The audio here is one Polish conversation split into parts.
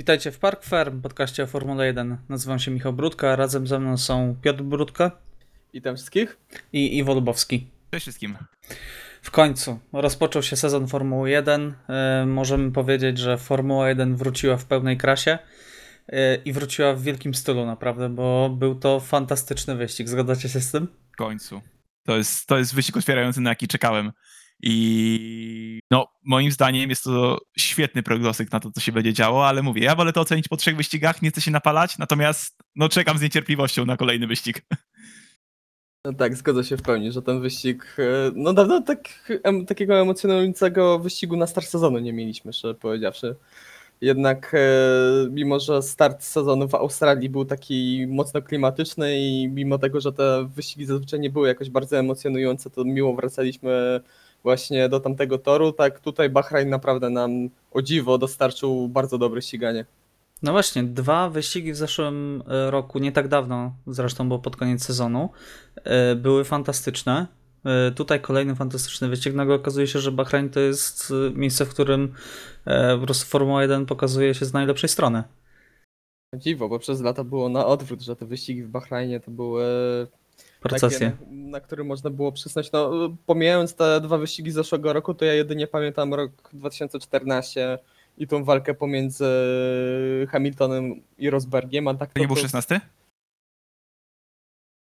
Witajcie w Park Farm, podcaście o Formule 1. Nazywam się Michał Brudka, razem ze mną są Piotr Brudka Witam wszystkich. i Iwo Lubowski. Cześć wszystkim. W końcu rozpoczął się sezon Formuły 1. E, możemy powiedzieć, że Formuła 1 wróciła w pełnej krasie e, i wróciła w wielkim stylu naprawdę, bo był to fantastyczny wyścig. Zgadzacie się z tym? W końcu. To jest, to jest wyścig otwierający, na jaki czekałem. I no, moim zdaniem jest to świetny prognostyk na to, co się będzie działo, ale mówię, ja wolę to ocenić po trzech wyścigach, nie chcę się napalać, natomiast no, czekam z niecierpliwością na kolejny wyścig. No tak, zgodzę się w pełni, że ten wyścig, e, no dawno tak, em, takiego emocjonującego wyścigu na start sezonu nie mieliśmy, szczerze powiedziawszy. Jednak e, mimo, że start sezonu w Australii był taki mocno klimatyczny i mimo tego, że te wyścigi zazwyczaj nie były jakoś bardzo emocjonujące, to miło wracaliśmy właśnie do tamtego toru, tak tutaj Bahrain naprawdę nam o dziwo dostarczył bardzo dobre ściganie. No właśnie, dwa wyścigi w zeszłym e, roku, nie tak dawno, zresztą było pod koniec sezonu, e, były fantastyczne. E, Tutaj kolejny fantastyczny wyścig. Nagle okazuje się, że Bahrain to jest miejsce, w którym po prostu Formuła 1 pokazuje się z najlepszej strony. Dziwo, bo przez lata było na odwrót, że te wyścigi w Bahrajnie to były Procesje. takie, na, który można było przysnąć. No, pomijając te dwa wyścigi z zeszłego roku, to ja jedynie pamiętam rok 2014 i tą walkę pomiędzy Hamiltonem i Rosbergiem, a tak To nie był to- 16?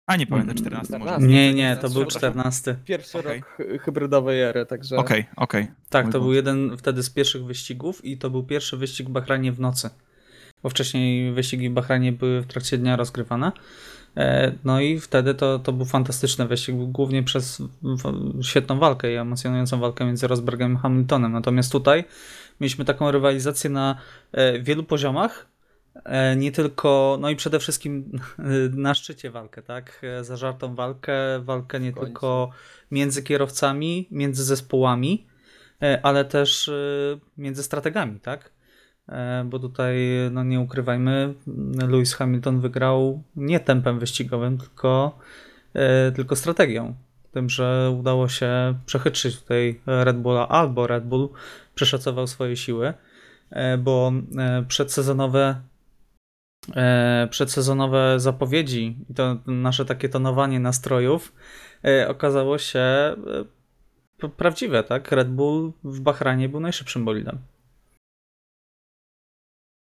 A nie pamiętam, Mm, 14 może. 14. Nie, nie, to był Przepraszam. 14. Pierwszy Okej. rok hybrydowej ery, także Okej, okej. Tak, Mój to był jeden wtedy z pierwszych wyścigów i to był pierwszy wyścig w Bahrajnie w nocy. Bo wcześniej wyścigi w Bahrajnie były w trakcie dnia rozgrywane. E, No i wtedy to, to był fantastyczny wyścig, głównie przez świetną walkę i emocjonującą walkę między Rosbergiem i Hamiltonem. Natomiast tutaj mieliśmy taką rywalizację na e, wielu poziomach. E, Nie tylko, no i przede wszystkim na szczycie walkę, tak? Zażartą walkę, walkę nie tylko między kierowcami, między zespołami, ale też między strategami, tak? E, Bo tutaj, no nie ukrywajmy, Lewis Hamilton wygrał nie tempem wyścigowym, tylko, e, tylko strategią. Tym, że udało się przechytrzyć tutaj Red Bulla, albo Red Bull przeszacował swoje siły, e, bo przedsezonowe przedsezonowe zapowiedzi i to nasze takie tonowanie nastrojów okazało się prawdziwe, tak? Red Bull w Bahrajnie był najszybszym bolidem.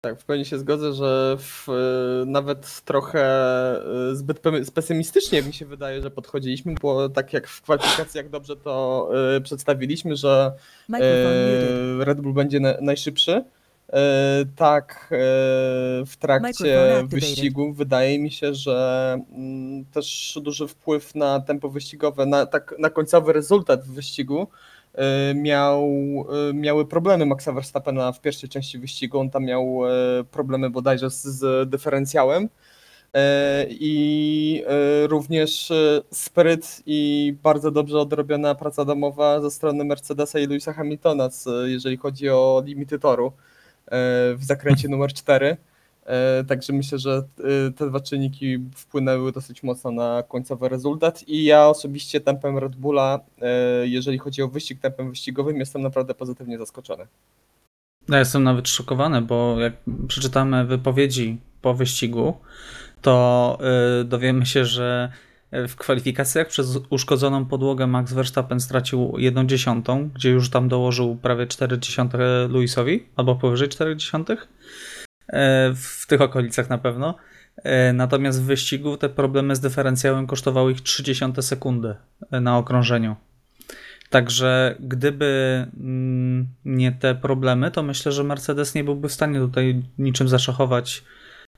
Tak, w pełni się zgodzę, że w, e, nawet trochę e, zbyt pe- pesymistycznie mi się wydaje, że podchodziliśmy, bo tak jak w kwalifikacjach dobrze to e, przedstawiliśmy, że Red Bull będzie na, najszybszy. Tak, w trakcie wyścigu wydaje mi się, że mm, też duży wpływ na tempo wyścigowe, na, tak, na końcowy rezultat w wyścigu miał, e, miały problemy Maxa Verstappena w pierwszej części wyścigu. On tam miał e, problemy bodajże z, z dyferencjałem. E, I e, również e, spryt i bardzo dobrze odrobiona praca domowa ze strony Mercedesa i Lewisa Hamiltona, jeżeli chodzi o limity toru e, w zakręcie numer 4. E, Także myślę, że e, te dwa czynniki wpłynęły dosyć mocno na końcowy rezultat i ja osobiście tempem Red Bulla, e, jeżeli chodzi o wyścig tempem wyścigowym, jestem naprawdę pozytywnie zaskoczony. Ja jestem nawet szokowany, bo jak przeczytamy wypowiedzi po wyścigu, to dowiemy się, że w kwalifikacjach przez uszkodzoną podłogę Max Verstappen stracił 1 dziesiątą, gdzie już tam dołożył prawie 4 dziesiąte Lewisowi, albo powyżej 4 dziesiątych. E, w tych okolicach na pewno. E, Natomiast w wyścigu te problemy z dyferencjałem kosztowały ich 30 sekundy e, na okrążeniu. Także gdyby mm, nie te problemy, to myślę, że Mercedes nie byłby w stanie tutaj niczym zaszachować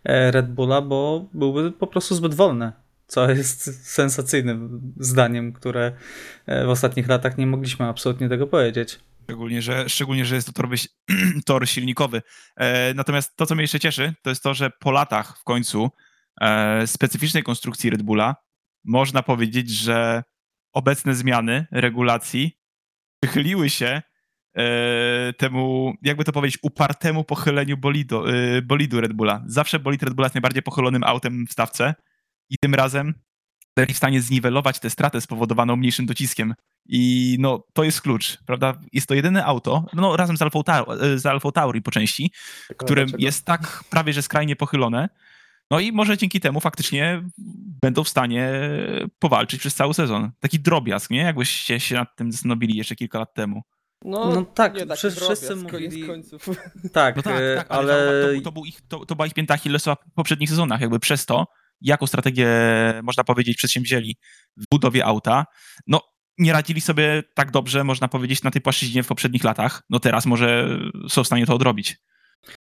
Red Bulla, bo byłby po prostu zbyt wolny. Co jest sensacyjnym zdaniem, które w ostatnich latach nie mogliśmy absolutnie tego powiedzieć. Szczególnie, że, szczególnie, że jest to tor, silnikowy. E, natomiast to, co mnie jeszcze cieszy, to jest to, że po latach w końcu e, specyficznej konstrukcji Red Bulla można powiedzieć, że obecne zmiany regulacji przychyliły się e, temu, jakby to powiedzieć, upartemu pochyleniu bolidu, e, bolidu Red Bulla. Zawsze bolid Red Bulla jest najbardziej pochylonym autem w stawce i tym razem byli w stanie zniwelować tę stratę spowodowaną mniejszym dociskiem. I no, to jest klucz, prawda? Jest to jedyne auto, no razem z Alfa, z Alfa Tauri po części, które Dlaczego? jest tak prawie że skrajnie pochylone. No i może dzięki temu faktycznie będą w stanie powalczyć przez cały sezon. Taki drobiazg, nie? Jakbyście się nad tym zastanowili jeszcze kilka lat temu. No, No tak, nie taki wszyscy- mówili- końców. Tak, No tak, e, tak, ale, ale to, był- to, był ich, to, to była ich pięta Achillesowa w poprzednich sezonach. Jakby przez to, jaką strategię, można powiedzieć, przedsięwzięli w budowie auta, no nie radzili sobie tak dobrze, można powiedzieć, na tej płaszczyźnie w poprzednich latach. No teraz może są w stanie to odrobić.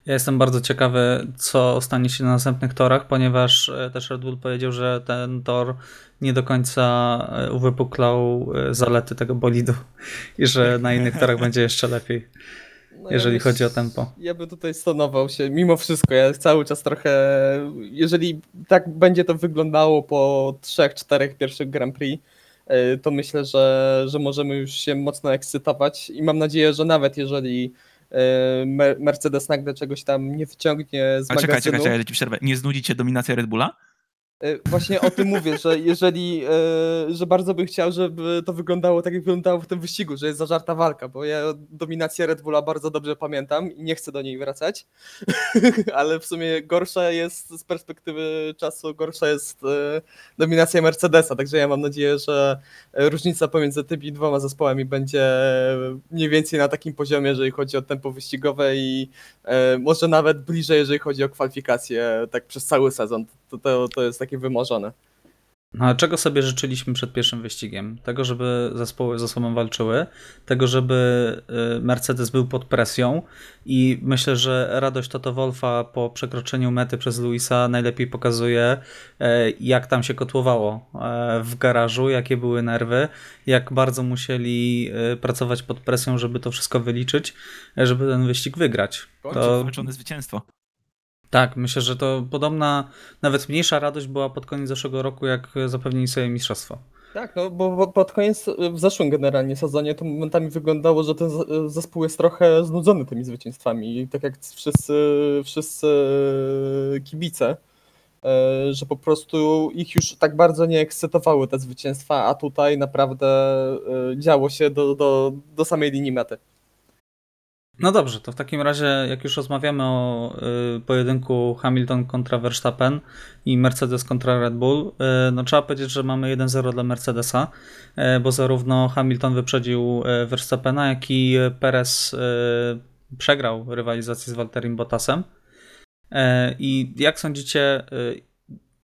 Ja jestem bardzo ciekawy, co stanie się na następnych torach, ponieważ e, też Red Bull powiedział, że ten tor nie do końca e, uwypuklał e, zalety tego bolidu i że na innych torach będzie jeszcze lepiej, No jeżeli byś- chodzi o tempo. Ja bym tutaj stonował się, mimo wszystko, ja cały czas trochę, jeżeli tak będzie to wyglądało po trzech, czterech pierwszych Grand Prix, y, to myślę, że, że możemy już się mocno ekscytować i mam nadzieję, że nawet jeżeli Mer- Mercedes nagle czegoś tam nie wyciągnie z Ale czekaj, magazynu, czekaj, czekaj, ja ci przerwę. Nie znudzi cię dominacja Red Bulla? Y, Właśnie o tym mówię, że jeżeli, y, że bardzo bym chciał, żeby to wyglądało tak, jak wyglądało w tym wyścigu, że jest zażarta walka, bo ja dominację Red Bulla bardzo dobrze pamiętam i nie chcę do niej wracać, ale w sumie gorsza jest z perspektywy czasu, gorsza jest y, dominacja Mercedesa, także ja mam nadzieję, że różnica pomiędzy tymi dwoma zespołami będzie mniej więcej na takim poziomie, jeżeli chodzi o tempo wyścigowe i e, może nawet bliżej, jeżeli chodzi o kwalifikacje, tak przez cały sezon. To, to, to jest takie wymarzone. No, a czego sobie życzyliśmy przed pierwszym wyścigiem? Tego, żeby zespoły ze sobą walczyły, tego, żeby y, Mercedes był pod presją i myślę, że radość Toto Wolfa po przekroczeniu mety przez Luisa najlepiej pokazuje, e, jak tam się kotłowało e, w garażu, jakie były nerwy, jak bardzo musieli pracować pod presją, żeby to wszystko wyliczyć, żeby ten wyścig wygrać. To... Wywalczone zwycięstwo. Tak, myślę, że to podobna, nawet mniejsza radość była pod koniec zeszłego roku, jak zapewnili sobie mistrzostwo. Tak, no bo pod koniec, w zeszłym generalnie sezonie to momentami wyglądało, że ten zespół jest trochę znudzony tymi zwycięstwami. I tak jak wszyscy, wszyscy kibice, e, że po prostu ich już tak bardzo nie ekscytowały te zwycięstwa, a tutaj naprawdę e, działo się do, do, do samej linii mety. No dobrze, to w takim razie, jak już rozmawiamy o y, pojedynku Hamilton kontra Verstappen i Mercedes kontra Red Bull, y, no trzeba powiedzieć, że mamy 1-0 dla Mercedesa, y, bo zarówno Hamilton wyprzedził y, Verstappena, jak i Perez y, przegrał rywalizację z Walterim Bottasem. Y, I jak sądzicie, y,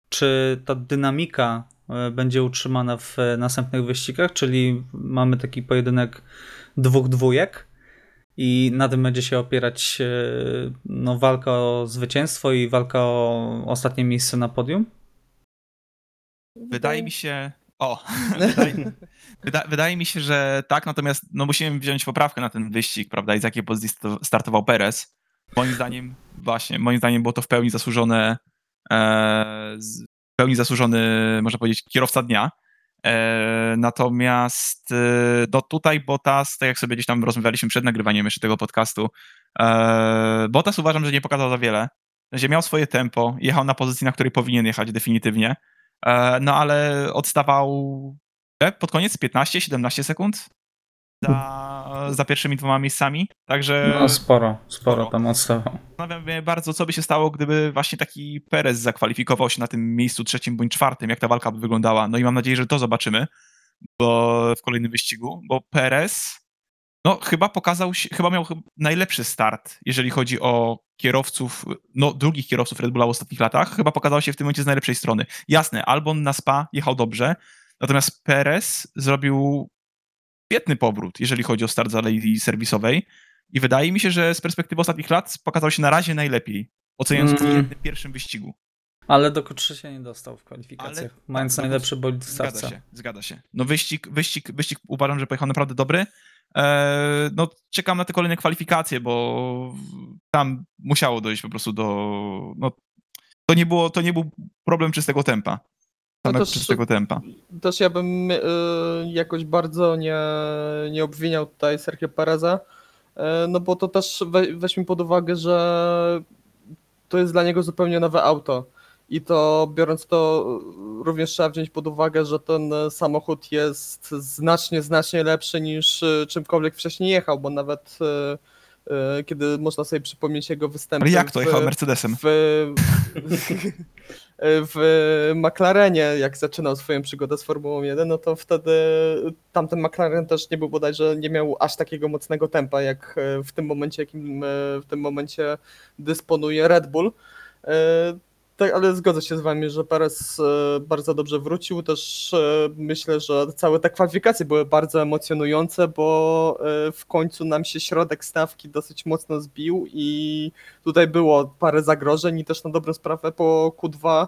czy ta dynamika y, będzie utrzymana w y, następnych wyścigach, czyli mamy taki pojedynek dwóch dwójek? I na tym będzie się opierać e, no, walka o zwycięstwo i walka o ostatnie miejsce na podium? Wydaje mi się. O, wydaje, wyda, wydaje mi się, że tak, natomiast no, musimy wziąć poprawkę na ten wyścig, prawda? I z jakiej pozycji startował Perez. Moim zdaniem, właśnie, moim zdaniem było to w pełni zasłużone, e, z- w pełni zasłużony, można powiedzieć, kierowca dnia. E, natomiast e, no tutaj Bottas, tak jak sobie gdzieś tam rozmawialiśmy przed nagrywaniem jeszcze tego podcastu, e, Bottas uważam, że nie pokazał za wiele. Sensie miał swoje tempo, jechał na pozycji, na której powinien jechać definitywnie. No ale odstawał pod koniec 15-17 sekund za, za pierwszymi dwoma miejscami. Także No sporo, sporo tam odstawał. zastanawiam się bardzo, co by się stało, gdyby właśnie taki Perez zakwalifikował się na tym miejscu trzecim bądź czwartym, jak ta walka by wyglądała. No i mam nadzieję, że to zobaczymy bo w kolejnym wyścigu, bo Perez no chyba pokazał się, chyba miał najlepszy start, jeżeli chodzi o kierowców, no drugich kierowców Red Bulla w ostatnich latach, chyba pokazał się w tym momencie z najlepszej strony. Jasne, Albon na Spa jechał dobrze, natomiast Perez zrobił świetny powrót, jeżeli chodzi o start z alei serwisowej i wydaje mi się, że z perspektywy ostatnich lat pokazał się na razie najlepiej, oceniając Mm. w pierwszym wyścigu. Ale do Q3 się nie dostał w kwalifikacjach, Ale- mając tak, najlepszy bolid Zgadza starca. się, zgadza się. No wyścig, wyścig, wyścig uważam, że pojechał naprawdę dobry. Eee, no czekam na te kolejne kwalifikacje, bo tam musiało dojść po prostu do... No, to, nie było, to nie był problem czystego tempa. No Samego to czystego tempa. Też ja bym y, jakoś bardzo nie, nie obwiniał tutaj Sergio Pereza, y, no bo to też we, weźmy pod uwagę, że to jest dla niego zupełnie nowe auto I to biorąc to również trzeba wziąć pod uwagę, że ten samochód jest znacznie, znacznie lepszy niż e, czymkolwiek wcześniej jechał, bo nawet e, kiedy można sobie przypomnieć jego występy Ale jak to w- jechał Mercedesem? w, w McLarenie, jak zaczynał swoją przygodę z Formułą 1, no to wtedy tamten McLaren też nie był bodajże, nie miał aż takiego mocnego tempa, jak e, w tym momencie, jakim e, w tym momencie dysponuje Red Bull. Tak, ale zgodzę się z wami, że Perez e, bardzo dobrze wrócił. Też e, myślę, że całe te kwalifikacje były bardzo emocjonujące, bo e, w końcu nam się środek stawki dosyć mocno zbił i tutaj było parę zagrożeń i też na dobrą sprawę po Q2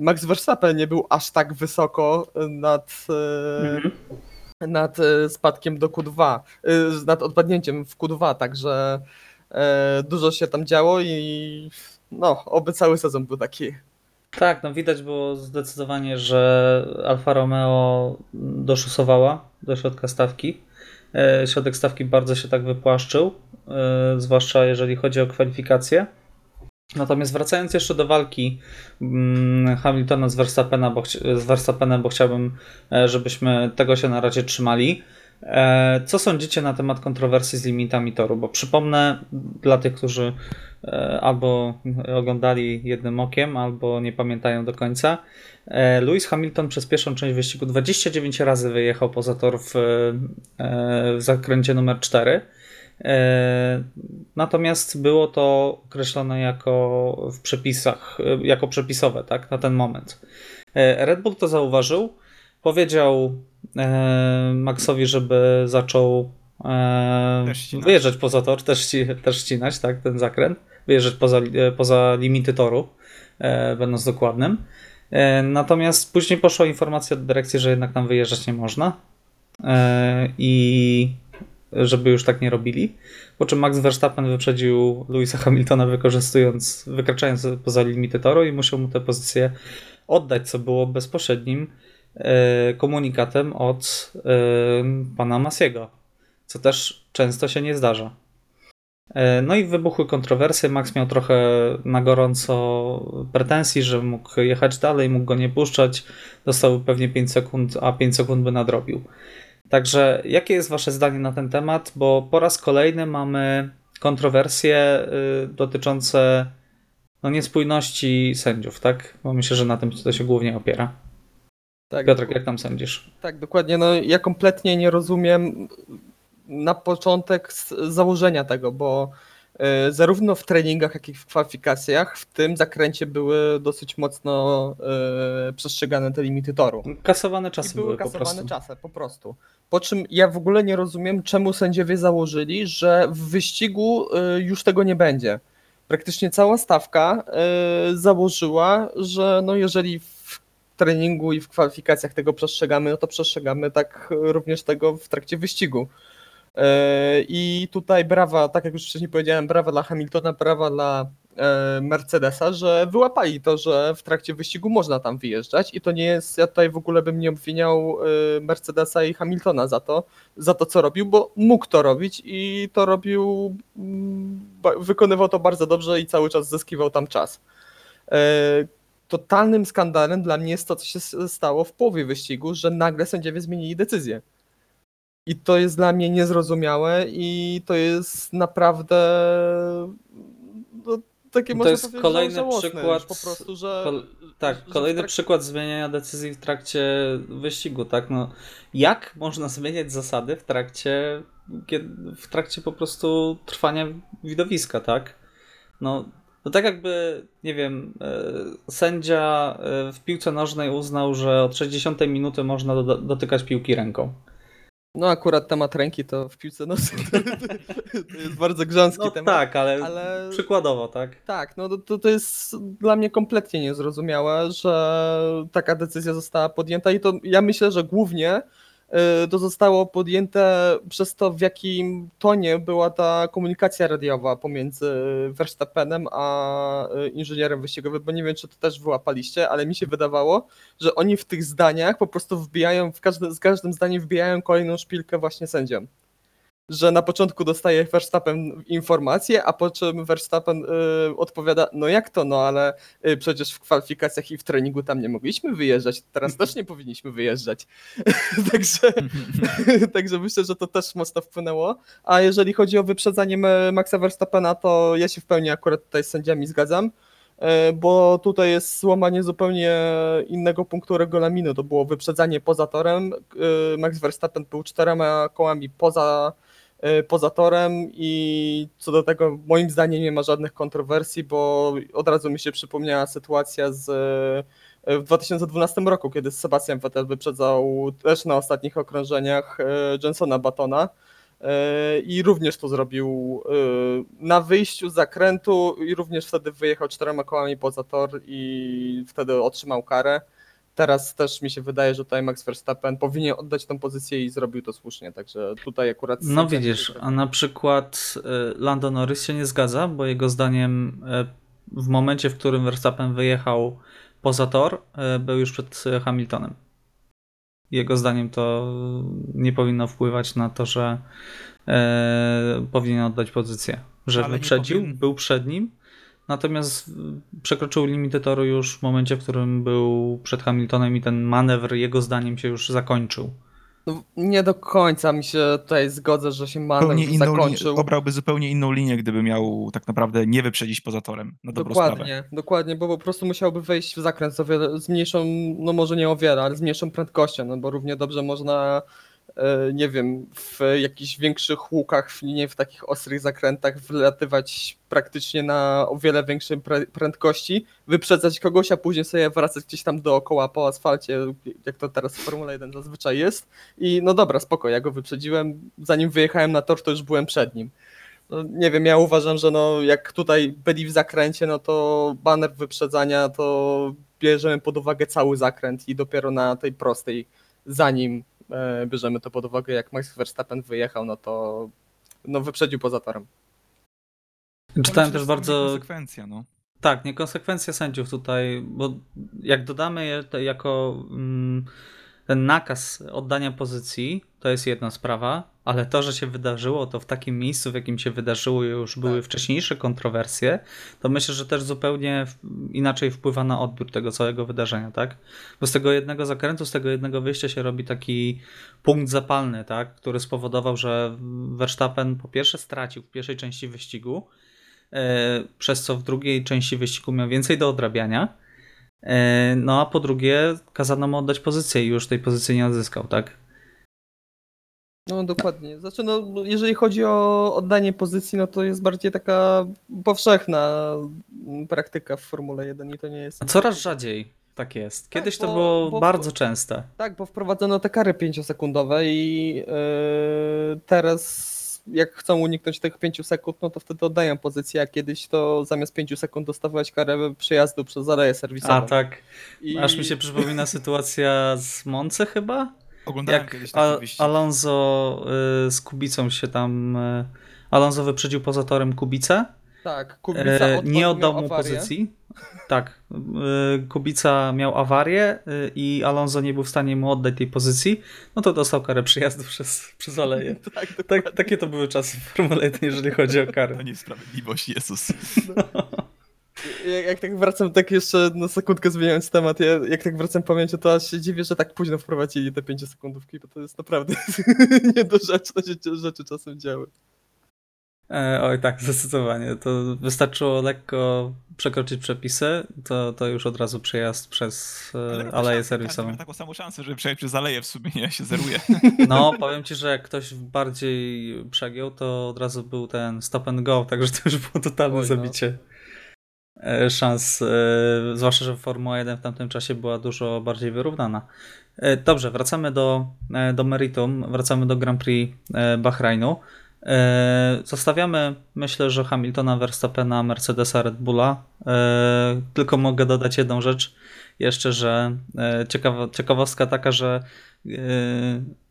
Max Verstappen nie był aż tak wysoko nad, e, nad spadkiem do Q2, e, nad odpadnięciem w Q2, także dużo się tam działo i no, oby cały sezon był taki. Tak, no widać było zdecydowanie, że Alfa Romeo doszusowała do środka stawki. E, Środek stawki bardzo się tak wypłaszczył, e, zwłaszcza jeżeli chodzi o kwalifikacje. Natomiast wracając jeszcze do walki mm, Hamiltona z, Verstappena, bo chci- z Verstappenem, bo chciałbym, e, żebyśmy tego się na razie trzymali. E, Co sądzicie na temat kontrowersji z limitami toru? Bo przypomnę dla tych, którzy e, albo oglądali jednym okiem, albo nie pamiętają do końca. E, Lewis Hamilton przez pierwszą część wyścigu 29 razy wyjechał poza tor w, w zakręcie numer 4. E, Natomiast było to określone jako w przepisach, jako przepisowe, tak, na ten moment. Red Bull to zauważył, powiedział Maxowi, żeby zaczął e, wyjeżdżać poza tor, też, też ścinać, tak, ten zakręt, wyjeżdżać poza, e, poza limity toru, e, będąc dokładnym. E, Natomiast później poszła informacja do dyrekcji, że jednak tam wyjeżdżać nie można e, i żeby już tak nie robili. Po czym Max Verstappen wyprzedził Louisa Hamiltona wykorzystując, wykraczając poza limity toru i musiał mu tę pozycję oddać, co było bezpośrednim e, komunikatem od e, pana Masiego, co też często się nie zdarza. E, No i wybuchły kontrowersje. Max miał trochę na gorąco pretensji, że mógł jechać dalej, mógł go nie puszczać. Dostał pewnie 5 sekund, a 5 sekund by nadrobił. Także jakie jest Wasze zdanie na ten temat? Bo po raz kolejny mamy kontrowersje dotyczące no, niespójności sędziów, tak? Bo myślę, że na tym to się głównie opiera. Tak, Piotrek, jak tam sądzisz? Tak, dokładnie. No, ja kompletnie nie rozumiem na początek z- założenia tego, bo e, zarówno w treningach, jak i w kwalifikacjach w tym zakręcie były dosyć mocno e, przestrzegane te limity toru. Kasowane I czasy były były po kasowane prostu. czasy, po prostu. Po czym ja w ogóle nie rozumiem, czemu sędziowie założyli, że w wyścigu y, już tego nie będzie. Praktycznie cała stawka założyła, że no jeżeli w treningu i w kwalifikacjach tego przestrzegamy, no to przestrzegamy tak również tego w trakcie wyścigu. Y, I tutaj brawa, tak jak już wcześniej powiedziałem, brawa dla Hamiltona, brawa dla e, Mercedesa, że wyłapali to, że w trakcie wyścigu można tam wyjeżdżać i to nie jest, ja tutaj w ogóle bym nie obwiniał e, Mercedesa i Hamiltona za to, za to co robił, bo mógł to robić i to robił, mm, wykonywał to bardzo dobrze i cały czas zyskiwał tam czas. Totalnym skandalem dla mnie jest to, co się stało w połowie wyścigu, że nagle sędziowie zmienili decyzję. I to jest dla mnie niezrozumiałe i to jest naprawdę no, takie To jest kolejny żałosne przykład- po prostu, że Kol- tak, że kolejny trak- przykład zmieniania decyzji w trakcie wyścigu, tak? No, jak można zmieniać zasady w trakcie, w trakcie po prostu trwania widowiska, tak? No, to tak jakby, nie wiem, e, sędzia e, w piłce nożnej uznał, że od 60 minuty można do, dotykać piłki ręką. no akurat temat ręki to w piłce nożnej to, to jest bardzo grząski No temat. tak, ale, ale- przykładowo, tak? Tak, no to- to, jest dla mnie kompletnie niezrozumiałe, że taka decyzja została podjęta i to ja myślę, że głównie to zostało podjęte przez to, w jakim tonie była ta komunikacja radiowa pomiędzy Verstappenem a y, inżynierem wyścigowym, bo nie wiem, czy to też wyłapaliście, ale mi się wydawało, że oni w tych zdaniach po prostu wbijają, w każdy, z każdym zdaniem wbijają kolejną szpilkę właśnie sędziom. Że na początku dostaje Verstappen informację, a po czym Verstappen y, odpowiada, no jak to, no ale y, przecież w kwalifikacjach i w treningu tam nie mogliśmy wyjeżdżać, teraz też nie powinniśmy wyjeżdżać. Także, także myślę, że to też mocno wpłynęło. A jeżeli chodzi o wyprzedzanie Ma- Maxa Verstappena, to ja się w pełni akurat tutaj z sędziami zgadzam, e, bo tutaj jest złamanie zupełnie innego punktu regulaminu. To było wyprzedzanie poza torem. e, Max Verstappen był czterema kołami poza, poza torem i co do tego moim zdaniem nie ma żadnych kontrowersji, bo od razu mi się przypomniała sytuacja z e, w 2012 roku, kiedy Sebastian Vettel wyprzedzał też na ostatnich okrążeniach e, Jensona Batona. E, I również to zrobił e, na wyjściu z zakrętu i również wtedy wyjechał czterema kołami poza tor i wtedy otrzymał karę. Teraz też mi się wydaje, że tutaj Max Verstappen powinien oddać tę pozycję i zrobił to słusznie, także tutaj akurat... No widzisz, a na przykład y, Lando Norris się nie zgadza, bo jego zdaniem y, w momencie, w którym Verstappen wyjechał poza tor, y, był już przed Hamiltonem. Jego zdaniem to nie powinno wpływać na to, że powinien oddać pozycję. Że wyprzedził, był przed nim, natomiast y, przekroczył limity toru już w momencie, w którym był przed Hamiltonem i ten manewr jego zdaniem się już zakończył. No, nie do końca mi się tutaj zgodzę, że się Zupełnie manewr inną linię, zakończył. obrałby zupełnie inną linię, gdyby miał tak naprawdę nie wyprzedzić poza torem, na dobrą sprawę. Dokładnie, dokładnie, bo po prostu musiałby wejść w zakręt z, wiele, z mniejszą, no może nie o wiele, ale z mniejszą prędkością, no bo równie dobrze można, nie wiem, w jakichś większych łukach, w linie, w takich ostrych zakrętach wlatywać praktycznie na o wiele większej prędkości, wyprzedzać kogoś, a później sobie wracać gdzieś tam dookoła po asfalcie, jak to teraz w Formule 1 zazwyczaj jest i no dobra, spoko, ja go wyprzedziłem, zanim wyjechałem na tor, to już byłem przed nim. No, nie wiem, ja uważam, że no, jak tutaj byli w zakręcie, no to baner wyprzedzania to bierzemy pod uwagę cały zakręt i dopiero na tej prostej, zanim e, bierzemy to pod uwagę, jak Max Verstappen wyjechał, no to no, wyprzedził poza torem. Czytałem też bardzo Konsekwencja, no. Tak, niekonsekwencja sędziów tutaj, bo jak dodamy je to jako mm, ten nakaz oddania pozycji, to jest jedna sprawa, ale to, że się wydarzyło to w takim miejscu, w jakim się wydarzyło już były Tak. wcześniejsze kontrowersje, to myślę, że też zupełnie inaczej wpływa na odbiór tego całego wydarzenia, tak? Bo z tego jednego zakrętu, z tego jednego wyjścia się robi taki punkt zapalny, tak? Który spowodował, że Verstappen po pierwsze stracił w pierwszej części wyścigu, e, przez co w drugiej części wyścigu miał więcej do odrabiania. E, No a po drugie, kazano mu oddać pozycję i już tej pozycji nie odzyskał, tak? No dokładnie. Znaczy, no, jeżeli chodzi o oddanie pozycji, no to jest bardziej taka powszechna praktyka w Formule 1 i to nie jest... Coraz rzadziej tak jest. Kiedyś to bo- było bo- bardzo częste. Tak, bo wprowadzono te kary 5-sekundowe i yy, teraz jak chcą uniknąć tych 5 sekund, no to wtedy oddają pozycję, a kiedyś to zamiast 5 sekund dostawałeś karę przejazdu przez aleję serwisową. A tak, I... aż mi się przypomina sytuacja z Monce chyba? Oglądałem Jak kiedyś taki Al- wyścig. Alonso y, z Kubicą się tam... y, Alonso wyprzedził poza torem Kubicę. Tak, Kubica E, odpadł, nie oddał mu awarię. pozycji. Tak. y, Kubica miał awarię y, i Alonso nie był w stanie mu oddać tej pozycji. No to dostał karę przyjazdu przez, przez aleję. Tak, Tak, takie to były czasy w Formule 1, jeżeli chodzi o To karę. niesprawiedliwość, Jezus. jak, jak tak wracam, tak jeszcze na sekundkę zmieniając temat, ja, jak tak wracam pamięcią, to aż się dziwię, że tak późno wprowadzili te 5 sekundówki, bo to jest naprawdę niedorzeczne się rzeczy czasem działy. E, oj tak, zdecydowanie. To wystarczyło lekko przekroczyć przepisy, to, to już od razu przejazd przez e, aleję każdy serwisową. ma taką samą szansę, żeby przejść przez aleję w sumie, ja się zeruję. No, powiem ci, że jak ktoś bardziej przegiął, to od razu był ten stop and go, także to już było totalne Oj, no. zabicie e, szans. e, Zwłaszcza, że Formuła 1 w tamtym czasie była dużo bardziej wyrównana. E, Dobrze, wracamy do, e, do meritum, wracamy do Grand Prix e, Bahrainu. E, Zostawiamy, myślę, że Hamiltona, Verstappena, Mercedesa, Red Bulla. E, Tylko mogę dodać jedną rzecz jeszcze, że e, ciekawa, ciekawostka taka, że e,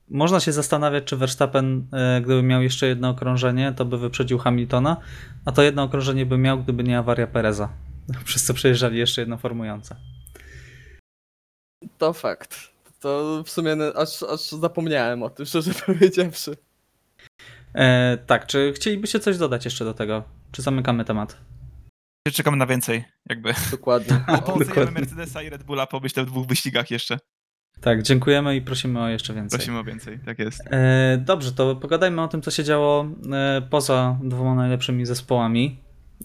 można się zastanawiać, czy Verstappen, e, gdyby miał jeszcze jedno okrążenie, to by wyprzedził Hamiltona, a to jedno okrążenie by miał, gdyby nie awaria Pereza. Przez co przejeżdżali jeszcze jedno formujące. To fakt. To w sumie aż, aż zapomniałem o tym, szczerze powiedziawszy. E, tak, czy chcielibyście coś dodać jeszcze do tego? Czy zamykamy temat? Czekamy na więcej, jakby. Dokładnie. Dokładnie. Mercedesa i Red Bulla po myślę w dwóch wyścigach jeszcze. Tak, dziękujemy i prosimy o jeszcze więcej. Prosimy o więcej, tak jest. E, dobrze, to pogadajmy o tym, co się działo e, poza dwoma najlepszymi zespołami.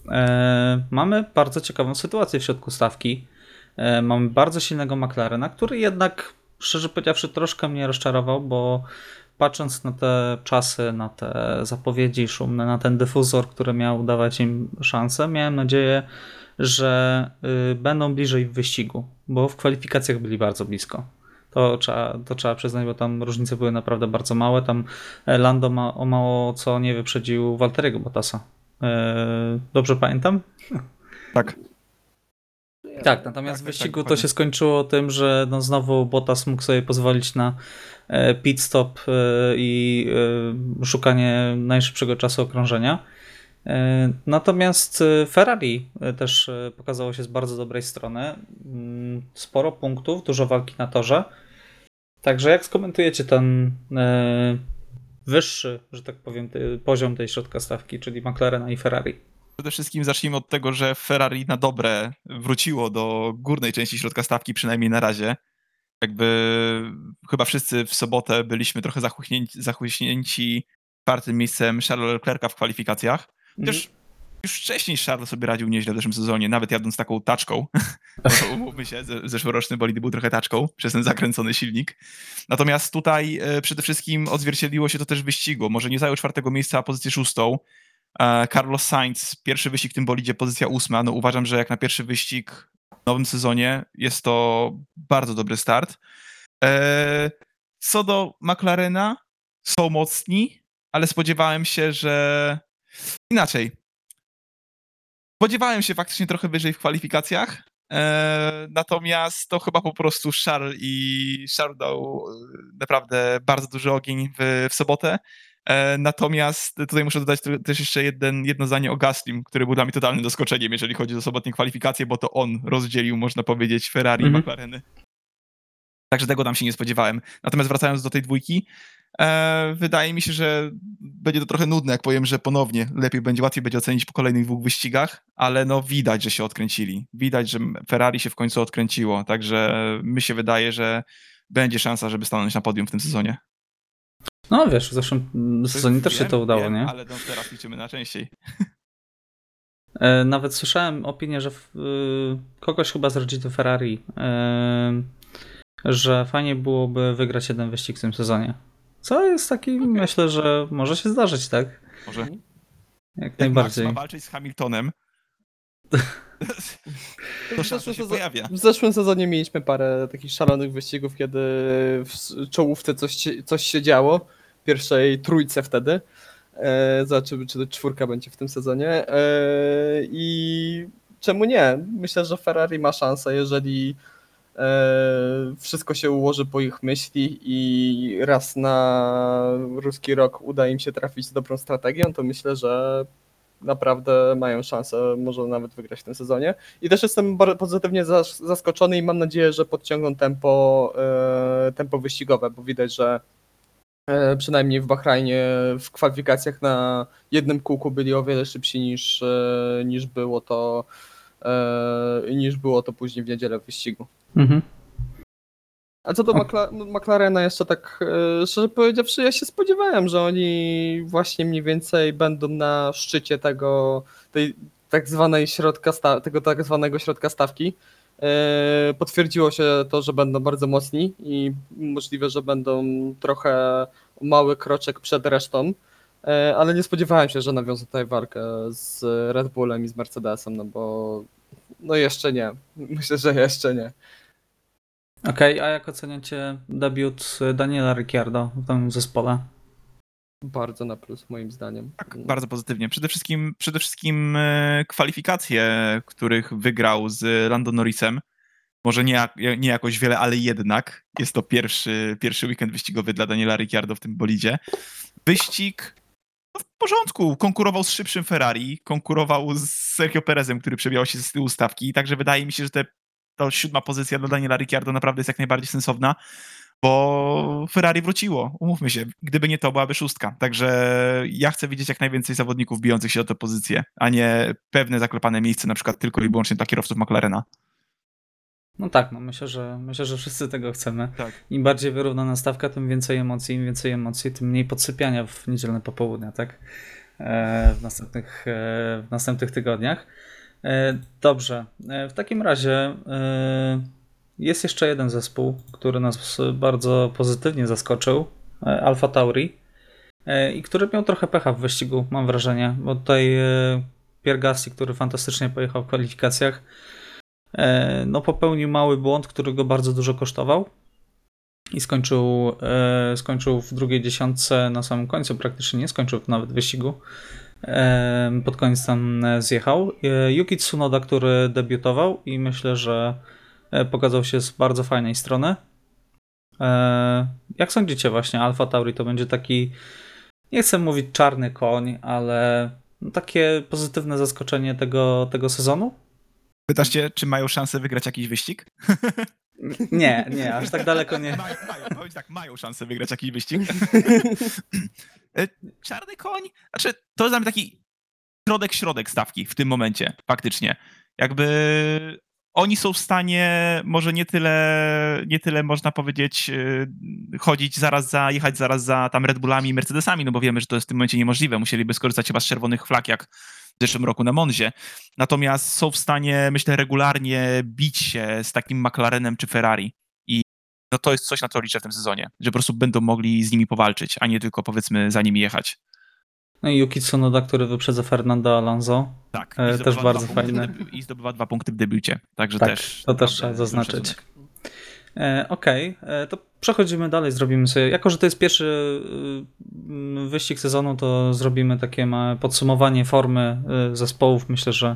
E, mamy bardzo ciekawą sytuację w środku stawki. E, mamy bardzo silnego McLarena, który jednak, szczerze powiedziawszy, troszkę mnie rozczarował, bo patrząc na te czasy, na te zapowiedzi szumne, na ten dyfuzor, który miał dawać im szansę, miałem nadzieję, że y, będą bliżej w wyścigu, bo w kwalifikacjach byli bardzo blisko. To trzeba, to trzeba przyznać, bo tam różnice były naprawdę bardzo małe. Tam e, Lando ma, o mało co nie wyprzedził Walteriego Bottasa. E, dobrze pamiętam? Tak. Tak, natomiast tak, w wyścigu tak, to się skończyło tym, że no znowu Bottas mógł sobie pozwolić na e, pit stop i szukanie najszybszego czasu okrążenia. E, Natomiast e, Ferrari e, też pokazało się z bardzo dobrej strony. Mm, Sporo punktów, dużo walki na torze. Także jak skomentujecie ten wyższy, że tak powiem, poziom tej środka stawki, czyli McLarena i Ferrari? Przede wszystkim zacznijmy od tego, że Ferrari na dobre wróciło do górnej części środka stawki, przynajmniej na razie. Jakby chyba wszyscy w sobotę byliśmy trochę zachłyśnięci czwartym miejscem Charlesa Leclerca w kwalifikacjach. Chociaż już wcześniej Charles sobie radził nieźle w zeszłym sezonie, nawet jadąc taką taczką. Umówmy się, ze- zeszłoroczny bolid był trochę taczką przez ten zakręcony silnik. Natomiast tutaj e, przede wszystkim odzwierciedliło się to też w wyścigu. Może nie zajął czwartego miejsca, a pozycję szóstą. E, Carlos Sainz, pierwszy wyścig w tym bolidzie, pozycja ósma. No uważam, że jak na pierwszy wyścig w nowym sezonie jest to bardzo dobry start. E, Co do McLarena, są mocni, ale spodziewałem się, że inaczej. Spodziewałem się faktycznie trochę wyżej w kwalifikacjach, e, natomiast to chyba po prostu Charles i Charles dał e, naprawdę bardzo duży ogień w, w sobotę. E, Natomiast tutaj muszę dodać też jeszcze jeden, jedno zdanie o Gaslim, który był dla mnie totalnym zaskoczeniem, jeżeli chodzi o sobotnie kwalifikacje, bo to on rozdzielił, można powiedzieć, Ferrari Mhm. i McLareny. Także tego tam się nie spodziewałem. Natomiast wracając do tej dwójki, wydaje mi się, że będzie to trochę nudne, jak powiem, że ponownie lepiej będzie, łatwiej będzie ocenić po kolejnych dwóch wyścigach, ale no widać, że się odkręcili. Widać, że Ferrari się w końcu odkręciło, także mi się wydaje, że będzie szansa, żeby stanąć na podium w tym sezonie. No wiesz, w zeszłym sezonie też się to udało, wiem, nie? Ale no, teraz liczymy na częściej. E, Nawet słyszałem opinię, że y, kogoś chyba z rodziny Ferrari, e, że fajnie byłoby wygrać jeden wyścig w tym sezonie. Co jest taki, myślę, że może się zdarzyć, tak? Może. Jak Jak najbardziej. Max ma walczyć z Hamiltonem, to szansa się pojawia. w zeszłym sezonie mieliśmy parę takich szalonych wyścigów, kiedy w czołówce coś, się- coś się działo. W pierwszej trójce wtedy. E, zobaczymy, czy to czwórka będzie w tym sezonie. E, I czemu nie? Myślę, że Ferrari ma szansę, jeżeli wszystko się ułoży po ich myśli i raz na ruski rok uda im się trafić z dobrą strategią, to myślę, że naprawdę mają szansę, może nawet wygrać w tym sezonie. I też jestem pozytywnie zas- zaskoczony i mam nadzieję, że podciągną tempo, e, tempo wyścigowe, bo widać, że e, przynajmniej w Bahrajnie w kwalifikacjach na jednym kółku byli o wiele szybsi niż, e, niż było to e, niż było to później w niedzielę w wyścigu. Mhm. A co do O. Makla- McLarena jeszcze tak e, szczerze powiedziawszy, ja się spodziewałem, że oni właśnie mniej więcej będą na szczycie tego tej tak zwanej środka sta- tego tak zwanego środka stawki. E, Potwierdziło się to, że będą bardzo mocni i możliwe, że będą trochę mały kroczek przed resztą. E, Ale nie spodziewałem się, że nawiążą tutaj walkę z Red Bullem i z Mercedesem, no bo no jeszcze nie. Myślę, że jeszcze nie. Okej, a jak oceniacie debiut Daniela Ricciardo w tym zespole? Bardzo na plus moim zdaniem. Tak, bardzo pozytywnie. Przede wszystkim, przede wszystkim e, kwalifikacje, których wygrał z Lando Norrisem. Może nie, nie jakoś wiele, ale jednak jest to pierwszy, pierwszy weekend wyścigowy dla Daniela Ricciardo w tym bolidzie. Wyścig no, w porządku. Konkurował z szybszym Ferrari, konkurował z Sergio Perezem, który przebijał się z tyłu stawki. Także wydaje mi się, że te, to siódma pozycja dla Daniela Ricciardo naprawdę jest jak najbardziej sensowna. bo Ferrari wróciło, umówmy się. Gdyby nie to, byłaby szóstka. Także ja chcę widzieć jak najwięcej zawodników bijących się o tę pozycję, a nie pewne zaklepane miejsce, na przykład tylko i wyłącznie dla kierowców McLarena. No tak, no myślę, że myślę, że wszyscy tego chcemy. Tak. Im bardziej wyrównana stawka, tym więcej emocji, im więcej emocji, tym mniej podsypiania w niedzielne popołudnia, tak? E, w, następnych, e, w następnych tygodniach. E, dobrze, e, w takim razie e, jest jeszcze jeden zespół, który nas bardzo pozytywnie zaskoczył, Alfa Tauri, i który miał trochę pecha w wyścigu, mam wrażenie, bo tutaj Pierre który fantastycznie pojechał w kwalifikacjach, no popełnił mały błąd, który go bardzo dużo kosztował i skończył, skończył w drugiej dziesiątce na samym końcu, praktycznie nie skończył nawet wyścigu. Pod koniec tam e, zjechał. E, Yuki Tsunoda, który debiutował i myślę, że e, pokazał się z bardzo fajnej strony. Jak sądzicie właśnie, Alfa Tauri to będzie taki, nie chcę mówić czarny koń, ale takie pozytywne zaskoczenie tego, tego sezonu? Pytasz cię, czy mają szansę wygrać jakiś wyścig? Nie, nie, aż tak daleko nie. Mają, mają, powiedz tak, mają szansę wygrać jakiś wyścig. E, Czarny koń? Znaczy, to jest dla mnie taki środek-środek stawki w tym momencie, faktycznie. Jakby oni są w stanie, może nie tyle, nie tyle można powiedzieć, e, chodzić zaraz za, jechać zaraz za tam Red Bullami i Mercedesami, no bo wiemy, że to jest w tym momencie niemożliwe. Musieliby skorzystać chyba z czerwonych flag, jak w zeszłym roku na Monzie. Natomiast są w stanie, myślę, regularnie bić się z takim McLarenem czy Ferrari. No to jest coś, na co liczę w tym sezonie, że po prostu będą mogli z nimi powalczyć, a nie tylko powiedzmy za nimi jechać. No i Yuki Tsunoda, który wyprzedza Fernando Alonso. Tak. E, też bardzo debiu- I zdobywa dwa punkty w debiucie, także Tak, też. to też trzeba zaznaczyć. E, Okej, e, to przechodzimy dalej, zrobimy sobie, jako że to jest pierwszy y, wyścig sezonu, to zrobimy takie podsumowanie formy y, zespołów. Myślę, że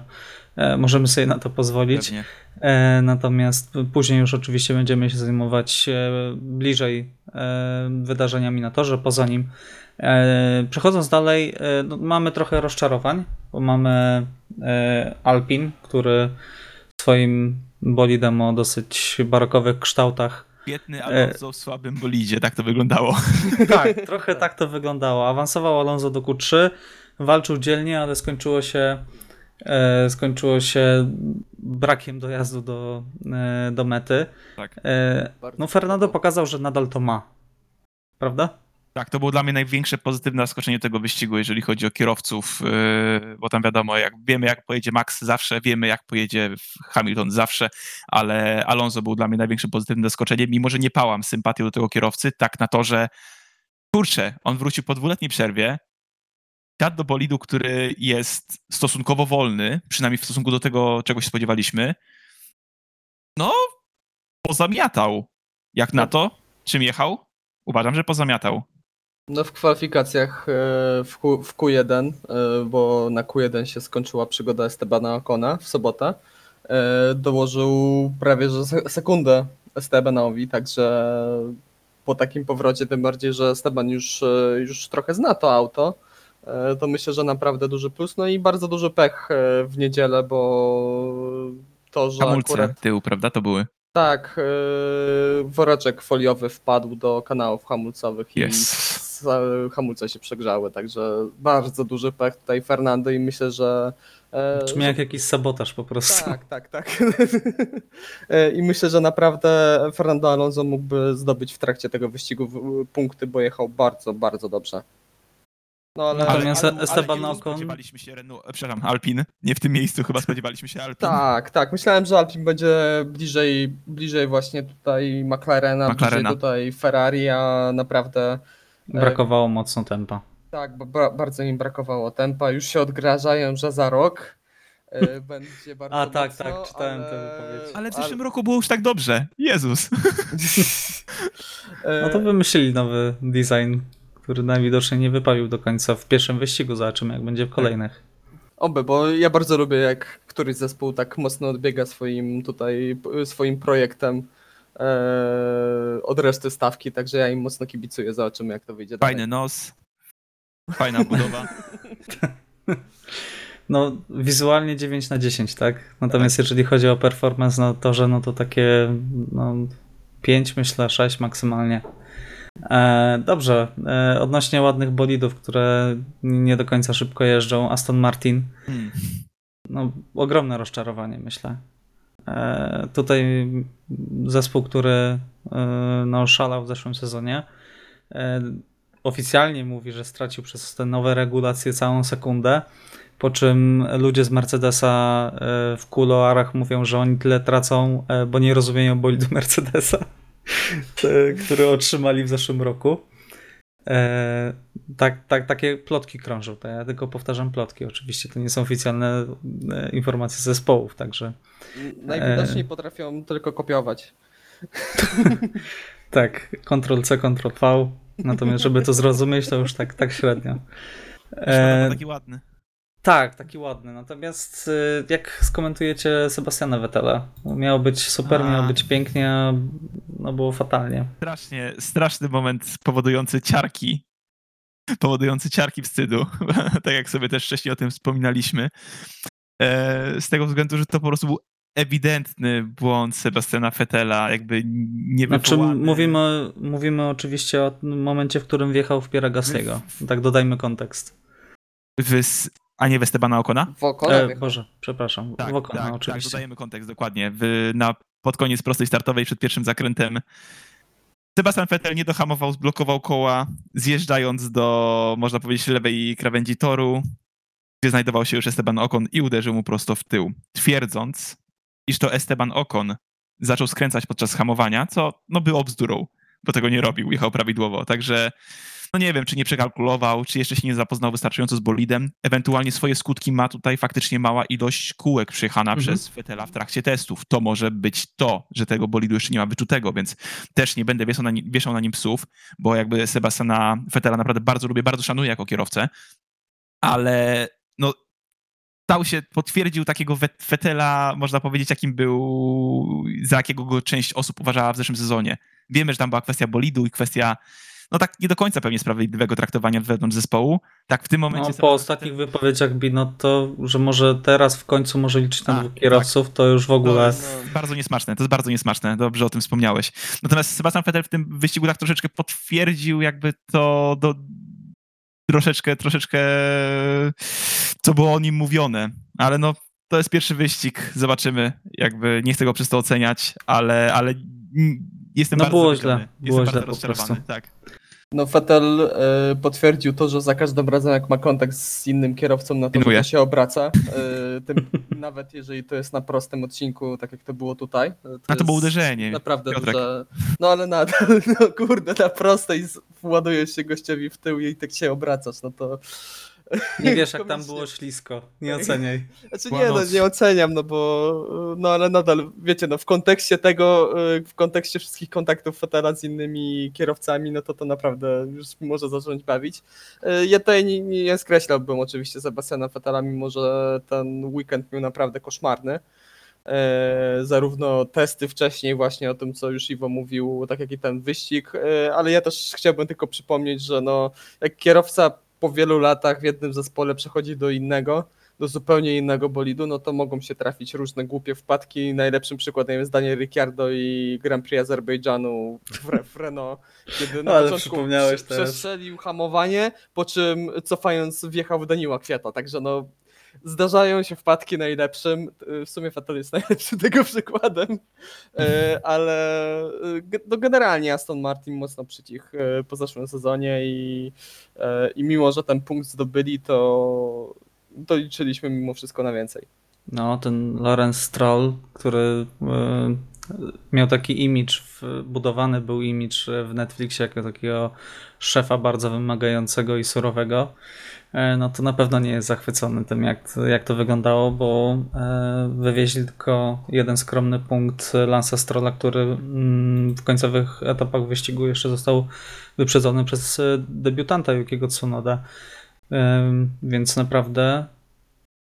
możemy sobie na to pozwolić. Pewnie. E, Natomiast później już oczywiście będziemy się zajmować e, bliżej e, wydarzeniami na torze, poza nim. E, Przechodząc dalej, e, no, mamy trochę rozczarowań, bo mamy e, Alpin, który swoim bolidem o dosyć barokowych kształtach. Biedny Alonso w słabym bolidzie, tak to wyglądało. Tak, trochę tak to wyglądało. Awansował Alonso do Q3, walczył dzielnie, ale skończyło się e, skończyło się brakiem dojazdu do, e, do mety. Tak. E, no Fernando pokazał, że nadal to ma. Prawda? Tak, to było dla mnie największe pozytywne zaskoczenie tego wyścigu, jeżeli chodzi o kierowców, bo tam wiadomo, jak wiemy jak pojedzie Max zawsze, wiemy jak pojedzie Hamilton zawsze, ale Alonso był dla mnie największym pozytywnym zaskoczeniem, mimo że nie pałam sympatią do tego kierowcy, tak na to, że kurczę, on wrócił po dwuletniej przerwie, siadł do bolidu, który jest stosunkowo wolny, przynajmniej w stosunku do tego, czego się spodziewaliśmy, no, pozamiatał. Jak na to, czym jechał? Uważam, że pozamiatał. No w kwalifikacjach e, w, Q, w Q1, e, bo na Q1 się skończyła przygoda Estebana Ocona w sobotę, e, dołożył prawie że se- sekundę Estebanowi, także po takim powrocie, tym bardziej, że Esteban już, już trochę zna to auto, to myślę, że naprawdę duży plus. No i bardzo duży pech e, w niedzielę, bo to, że Hamulce akurat tyłu, prawda? To były. tak, yy, woreczek foliowy wpadł do kanałów hamulcowych i Yes. s- hamulce się przegrzały, także bardzo duży pech tutaj Fernando i myślę, że... e, Brzmi jak jakiś sabotaż po prostu. Tak, tak, tak. E, I myślę, że naprawdę Fernando Alonso mógłby zdobyć w trakcie tego wyścigu punkty, bo jechał bardzo, bardzo dobrze. No ale... Natomiast ale, Esteban ale Ocon- spodziewaliśmy się Renault, e, przepraszam, Alpin. Nie w tym miejscu chyba spodziewaliśmy się Alpin. Tak, tak. Myślałem, że Alpin będzie bliżej, bliżej właśnie tutaj McLarena, McLarena. bliżej tutaj Ferrari, a naprawdę Brakowało mocno tempa. tak, ba- ba- bardzo im brakowało tempa. Już się odgrażają, że za rok e, będzie bardzo A, tak, mocno, tak, czytałem tę ale... wypowiedź. Ale w zeszłym roku było już tak dobrze. Jezus. E, No to wymyślili nowy design, który najwidoczniej nie wypalił do końca w pierwszym wyścigu. Zobaczymy, jak będzie w kolejnych. Oby, bo ja bardzo lubię, jak któryś zespół tak mocno odbiega swoim tutaj, swoim projektem e, od reszty stawki, także ja im mocno kibicuję, zobaczymy jak to wyjdzie dalej. Fajny nos. Fajna budowa. No, wizualnie 9 na 10, tak? Natomiast jeżeli chodzi o performance na torze, no to takie no, 5, myślę 6 maksymalnie. E, dobrze, e, odnośnie ładnych bolidów, które nie do końca szybko jeżdżą, Aston Martin, Hmm. no, ogromne rozczarowanie, myślę. E, tutaj zespół, który no, szalał w zeszłym sezonie, oficjalnie mówi, że stracił przez te nowe regulacje całą sekundę, po czym ludzie z Mercedesa w kuloarach mówią, że oni tyle tracą, bo nie rozumieją bolidu Mercedesa, który otrzymali w zeszłym roku. E, tak, tak, takie plotki krążą. To ja tylko powtarzam plotki. Oczywiście to nie są oficjalne e, informacje z zespołów, także Najwidoczniej E. potrafią tylko kopiować. tak, Ctrl-C, Ctrl-V. Natomiast, żeby to zrozumieć, to już tak, tak średnio. E, bo taki ładny. Tak, taki ładny. Natomiast e, jak skomentujecie Sebastiana Vettela? Miało być super, A. miało być pięknie, a no było fatalnie. Strasznie, straszny moment powodujący ciarki. Powodujący ciarki wstydu. tak jak sobie też wcześniej o tym wspominaliśmy. E, z tego względu, że to po prostu był ewidentny błąd Sebastiana Fettela, jakby nie Znaczy, mówimy, mówimy oczywiście o momencie, w którym wjechał w Piera Gasly'ego. Tak dodajmy kontekst. A nie w Estebana Okona? W oko E, Boże, przepraszam. Tak, w oko, tak, no, tak, oczywiście. dodajemy kontekst dokładnie. W, na, pod koniec prostej startowej przed pierwszym zakrętem Sebastian Vettel nie dohamował, zblokował koła, zjeżdżając do, można powiedzieć, lewej krawędzi toru, gdzie znajdował się już Esteban Ocon i uderzył mu prosto w tył, twierdząc, iż to Esteban Ocon zaczął skręcać podczas hamowania, co no było bzdurą, bo tego nie robił, jechał prawidłowo. Także no nie wiem, czy nie przekalkulował, czy jeszcze się nie zapoznał wystarczająco z bolidem. Ewentualnie swoje skutki ma tutaj faktycznie mała ilość kółek przyjechana Mhm. przez Vettela w trakcie testów. To może być to, że tego bolidu jeszcze nie ma wyczutego, więc też nie będę wieszał na, nim, wieszał na nim psów, bo jakby Sebastiana Vettela naprawdę bardzo lubię, bardzo szanuję jako kierowcę, ale no stał się, potwierdził takiego Vettela, można powiedzieć, jakim był, za jakiego go część osób uważała w zeszłym sezonie. Wiemy, że tam była kwestia bolidu i kwestia no tak nie do końca pewnie sprawiedliwego traktowania wewnątrz zespołu. Tak w tym momencie... No, po ostatnich wypowiedziach Bino to, że może teraz w końcu może liczyć na A, dwóch kierowców, to już w ogóle... To jest bardzo niesmaczne, to jest bardzo niesmaczne, dobrze o tym wspomniałeś. Natomiast Sebastian Vettel w tym wyścigu tak troszeczkę potwierdził jakby to do, troszeczkę, troszeczkę co było o nim mówione, ale no to jest pierwszy wyścig, zobaczymy, jakby nie chcę go przez to oceniać, ale, ale jestem No bardzo było źle, było jestem bardzo rozczarowany, tak. No Vettel e, potwierdził to, że za każdym razem jak ma kontakt z innym kierowcą, no to, się obraca. E, tym, nawet jeżeli to jest na prostym odcinku, tak jak to było tutaj. To A to było uderzenie. Naprawdę Piotrek. duże. No ale nadal, no kurde, na prostej z- władujesz się gościowi w tył i tak się obracasz, no to... Nie wiesz, jak tam było ślisko. Nie oceniaj. Znaczy nie, no, nie oceniam, no bo no ale nadal, wiecie, no w kontekście tego, y, w kontekście wszystkich kontaktów Fetela z innymi kierowcami, no to to naprawdę już może zacząć bawić. Y, Ja tutaj nie, nie skreślałbym oczywiście Sebastiana Fetela, mimo że ten weekend miał naprawdę koszmarny. E, zarówno testy wcześniej właśnie o tym, co już Iwo mówił, tak jak i ten wyścig, e, ale ja też chciałbym tylko przypomnieć, że no, jak kierowca po wielu latach w jednym zespole przechodzi do innego, do zupełnie innego bolidu, no to mogą się trafić różne głupie wpadki. Najlepszym przykładem jest Daniel Ricciardo i Grand Prix Azerbejdżanu w, Re- w Renault, kiedy na Ale początku przestrzelił hamowanie, po czym cofając wjechał w Daniła Kwiata, także no zdarzają się wpadki najlepszym. W sumie Vettel jest najlepszym tego przykładem, E, ale ge- no generalnie Aston Martin mocno przycichł e, po zeszłym sezonie i, i mimo, że ten punkt zdobyli, to, to liczyliśmy mimo wszystko na więcej. No, ten Lorenz Stroll, który miał taki w, budowany był image w Netflixie jako takiego szefa bardzo wymagającego i surowego, e, no to na pewno nie jest zachwycony tym, jak, jak to wyglądało, bo e, wywieźli tylko jeden skromny punkt Lansa Strolla, który mm, w końcowych etapach wyścigu jeszcze został wyprzedzony przez e, debiutanta Yukiego Tsunoda. Więc naprawdę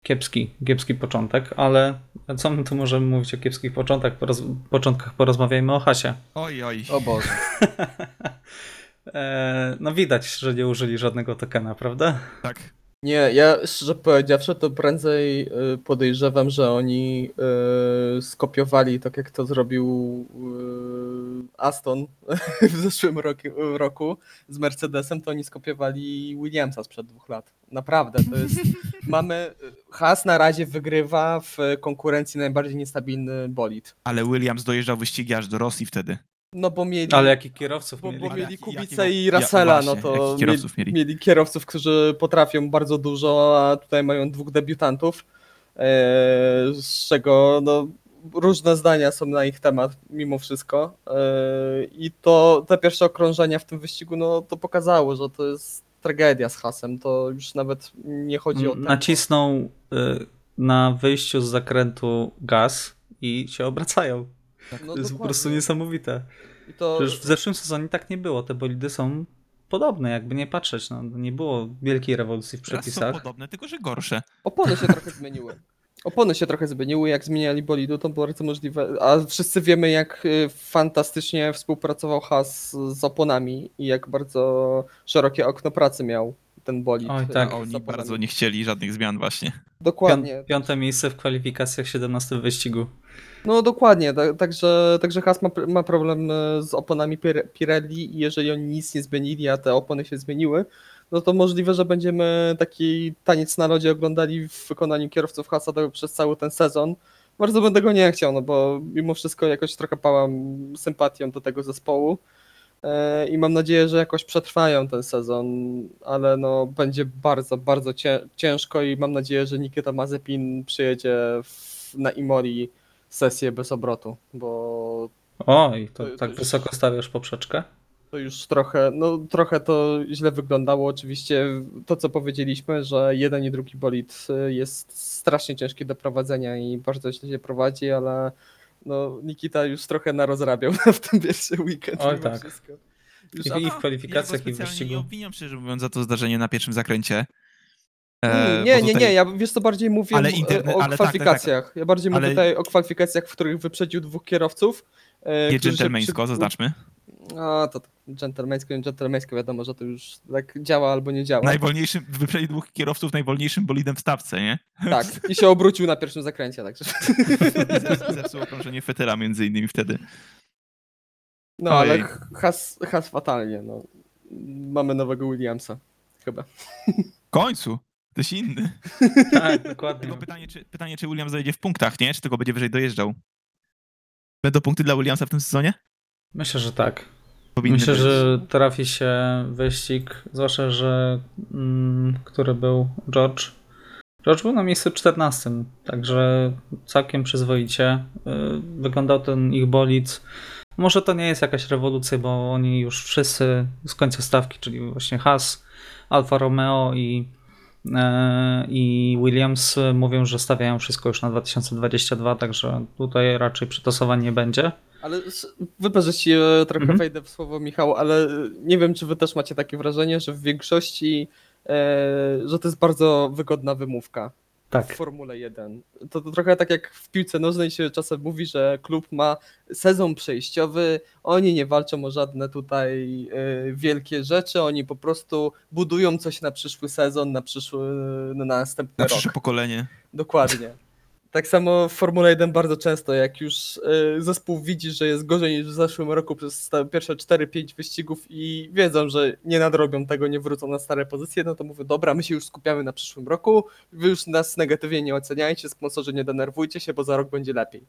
kiepski, kiepski początek, ale co my tu możemy mówić o kiepskich początkach? Poroz, początkach porozmawiajmy o hasie. Oj, oj. O Boże. E, no widać, że nie użyli żadnego tokena, prawda? Tak. Nie, ja szczerze powiedziawszy, to prędzej y, podejrzewam, że oni y, skopiowali tak jak to zrobił Aston w zeszłym roku, roku z Mercedesem, to oni skopiowali Williamsa sprzed dwóch lat. Naprawdę, to jest. mamy. Haas na razie wygrywa w konkurencji najbardziej niestabilny bolid. Ale Williams dojeżdżał wyścigi aż do Rosji wtedy. No bo mieli. Ale jakich kierowców Bo, mieli? bo mieli jaki- jakiego- i ja- Russella, właśnie, no to kierowców mieli? mieli kierowców, którzy potrafią bardzo dużo, a tutaj mają dwóch debiutantów, e, z czego no, różne zdania są na ich temat mimo wszystko. E, I to te pierwsze okrążenia w tym wyścigu, no to pokazało, że to jest tragedia z hasem. To już nawet nie chodzi o tempo. Nacisnął y, na wyjściu z zakrętu gaz i się obracają. No, to jest po prostu niesamowite. I to, Przecież w zeszłym sezonie tak nie było. Te bolidy są podobne, jakby nie patrzeć. No, nie było wielkiej rewolucji w Teraz są przepisach. podobne, tylko że gorsze. Opony się trochę zmieniły. Opony się trochę zmieniły, jak zmieniali bolidu, to było bardzo możliwe. A wszyscy wiemy, jak y, fantastycznie współpracował Haas z oponami i jak bardzo szerokie okno pracy miał ten bolid. Oj, y, tak. A oni bardzo nie chcieli żadnych zmian właśnie. Dokładnie. Pią- piąte miejsce w kwalifikacjach, 17 w wyścigu. No dokładnie, tak, także, także Haas ma, ma problem y, z oponami Pir- Pirelli i jeżeli oni nic nie zmienili, a te opony się zmieniły, no to możliwe, że będziemy taki taniec na lodzie oglądali w wykonaniu kierowców Haasa do- przez cały ten sezon. Bardzo będę go nie chciał, no bo mimo wszystko jakoś trochę pałam sympatią do tego zespołu e, i mam nadzieję, że jakoś przetrwają ten sezon, ale no będzie bardzo, bardzo cię, ciężko i mam nadzieję, że Nikita Mazepin przyjedzie w, na Imori sesję bez obrotu, bo Oj, to tak wysoko stawiasz poprzeczkę? To już trochę, no trochę to źle wyglądało. Oczywiście to, co powiedzieliśmy, że jeden i drugi bolid y, jest strasznie ciężki do prowadzenia i bardzo źle się prowadzi, ale no Nikita już trochę narozrabiał w ten pierwszy weekend. Oj, mimo tak. wszystko. Już I- a- i w kwalifikacjach, ja i w wyścigu. nie obwiniam, szczerze mówiąc, za to zdarzenie na pierwszym zakręcie. E, Mm, nie, bo nie, tutaj- nie, ja wiesz co bardziej mówię Ale interne- o ale tak, tak, tak. kwalifikacjach. Ja bardziej Ale- mówię tutaj o kwalifikacjach, w których wyprzedził dwóch kierowców. e, Nie dżentelmeńsko, przy- zaznaczmy. A, to dżentelmeńsko, nie dżentelmeńsko, wiadomo, że to już tak działa albo nie działa. Najwolniejszym, wyprzedził dwóch kierowców najwolniejszym bolidem w stawce, nie? Tak, i się obrócił na pierwszym zakręcie, także. Zepsuł okrążenie Fetela między innymi wtedy. No, ale Ojej. has, has fatalnie, no. Mamy nowego Williamsa, chyba. W końcu! Ktoś inny. Tak, dokładnie. Tylko pytanie czy, pytanie, czy Williams zajdzie w punktach, nie? Czy tylko będzie wyżej dojeżdżał? Będą punkty dla Williamsa w tym sezonie? Myślę, że tak. Myślę, że trafi się wyścig, zwłaszcza, że mm, który był George. George był na miejscu 14, także całkiem przyzwoicie. y, Wyglądał ten ich bolid. Może to nie jest jakaś rewolucja, bo oni już wszyscy z końca stawki, czyli właśnie Haas, Alfa Romeo i, i Williams mówią, że stawiają wszystko już na 2022, także tutaj raczej przytasowań nie będzie. Ale że ci e, trochę Mhm. wejdę w słowo Michał, ale e, nie wiem, czy wy też macie takie wrażenie, że w większości, e, że to jest bardzo wygodna wymówka. W Tak. Formule 1. To, to trochę tak jak w piłce nożnej się czasem mówi, że klub ma sezon przejściowy, oni nie walczą o żadne tutaj e, wielkie rzeczy, oni po prostu budują coś na przyszły sezon, na przyszły, na następny Na rok. przyszłe pokolenie. Dokładnie. Tak samo w Formule 1 bardzo często, jak już y, zespół widzi, że jest gorzej niż w zeszłym roku przez pierwsze 4-5 wyścigów i wiedzą, że nie nadrobią tego, nie wrócą na stare pozycje, no to mówię, dobra, my się już skupiamy na przyszłym roku, wy już nas negatywnie nie oceniajcie, sponsorzy nie denerwujcie się, bo za rok będzie lepiej.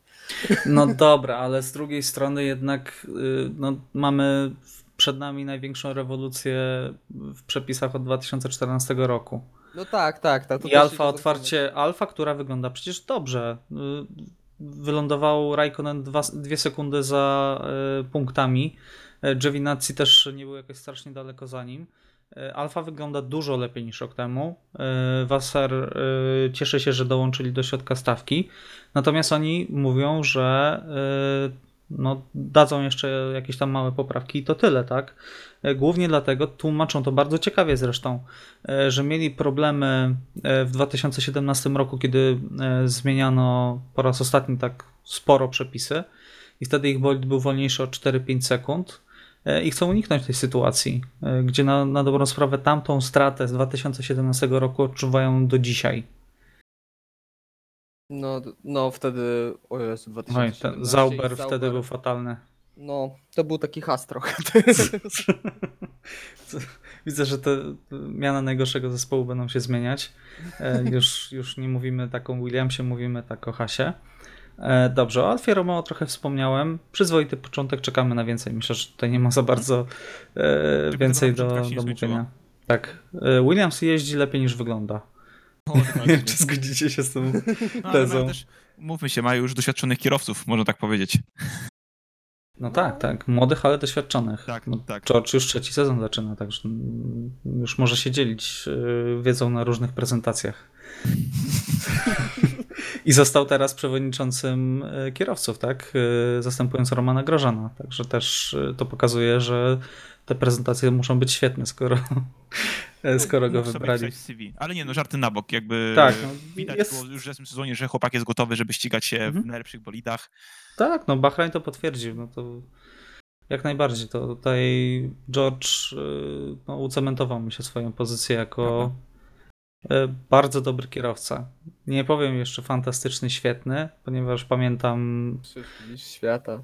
No dobra, ale z drugiej strony jednak y, no, mamy przed nami największą rewolucję w przepisach od 2014 roku. No tak, tak. tak I Alfa otwarcie, Alfa, która wygląda przecież dobrze. Y, Wylądował Raikkonen dwie sekundy za y, punktami. Y, Giovinazzi też nie był jakoś strasznie daleko za nim. Alfa wygląda dużo lepiej niż rok temu. Wasser cieszy się, że dołączyli do środka stawki. Natomiast oni mówią, że no, dadzą jeszcze jakieś tam małe poprawki i to tyle, tak? Y, Głównie dlatego tłumaczą to bardzo ciekawie zresztą, y, że mieli problemy y, w 2017 roku, kiedy zmieniano po raz ostatni tak sporo przepisy i wtedy ich bolid był wolniejszy o 4-5 sekund i chcą uniknąć tej sytuacji, gdzie na, na dobrą sprawę tamtą stratę z 2017 roku odczuwają do dzisiaj. No, no wtedy, o Jezu, Oj, 2017 ten i Zauber wtedy był fatalny. No, to był taki has trochę. Widzę, że te miana najgorszego zespołu będą się zmieniać. E, Już, już nie mówimy tak o Williamsie, mówimy tak o Hasie. E, Dobrze, o Alfie Romeo trochę wspomniałem. Przyzwoity początek, czekamy na więcej. Myślę, że tutaj nie ma za bardzo e, więcej do, się do skończyło. mówienia. Tak, e, Williams jeździ lepiej niż wygląda. Nie wiem, czy zgodzicie się z tym No, ale tezą. też, mówmy się, mają już doświadczonych kierowców, można tak powiedzieć. No tak, tak. Młodych, ale doświadczonych. Tak, no, tak. George już trzeci sezon zaczyna, także już może się dzielić yy, wiedzą na różnych prezentacjach. I został teraz przewodniczącym yy, kierowców, tak? Yy, Zastępując Romana Grożana. Także też to pokazuje, że te prezentacje muszą być świetne, skoro, skoro go wybrali. CV. Ale nie, no żarty na bok, jakby Tak, no, widać jest- było już w zeszłym sezonie, że chłopak jest gotowy, żeby ścigać się Mhm. w najlepszych bolidach. Tak, no Bahrain to potwierdził, no to jak najbardziej. To tutaj George y, no, ucementował mi się swoją pozycję jako y, bardzo dobry kierowca. Nie powiem jeszcze fantastyczny, świetny, ponieważ pamiętam Świata.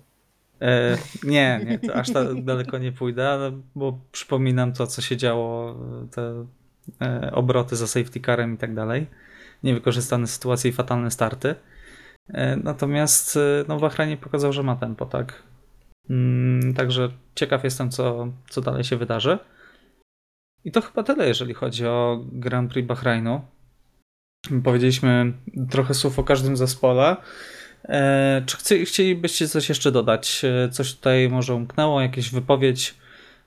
E, nie, nie, to aż tak daleko nie pójdę, ale bo przypominam to, co się działo, te e, obroty za safety carem i tak dalej. Niewykorzystane sytuacje i fatalne starty. E, natomiast e, no, Bahrajnie pokazał, że ma tempo, tak. Mm, także ciekaw jestem, co, co dalej się wydarzy. I to chyba tyle, jeżeli chodzi o Grand Prix Bahrajnu. Powiedzieliśmy trochę słów o każdym zespole. E, czy chci, chcielibyście coś jeszcze dodać? E, Coś tutaj może umknęło, jakieś wypowiedź?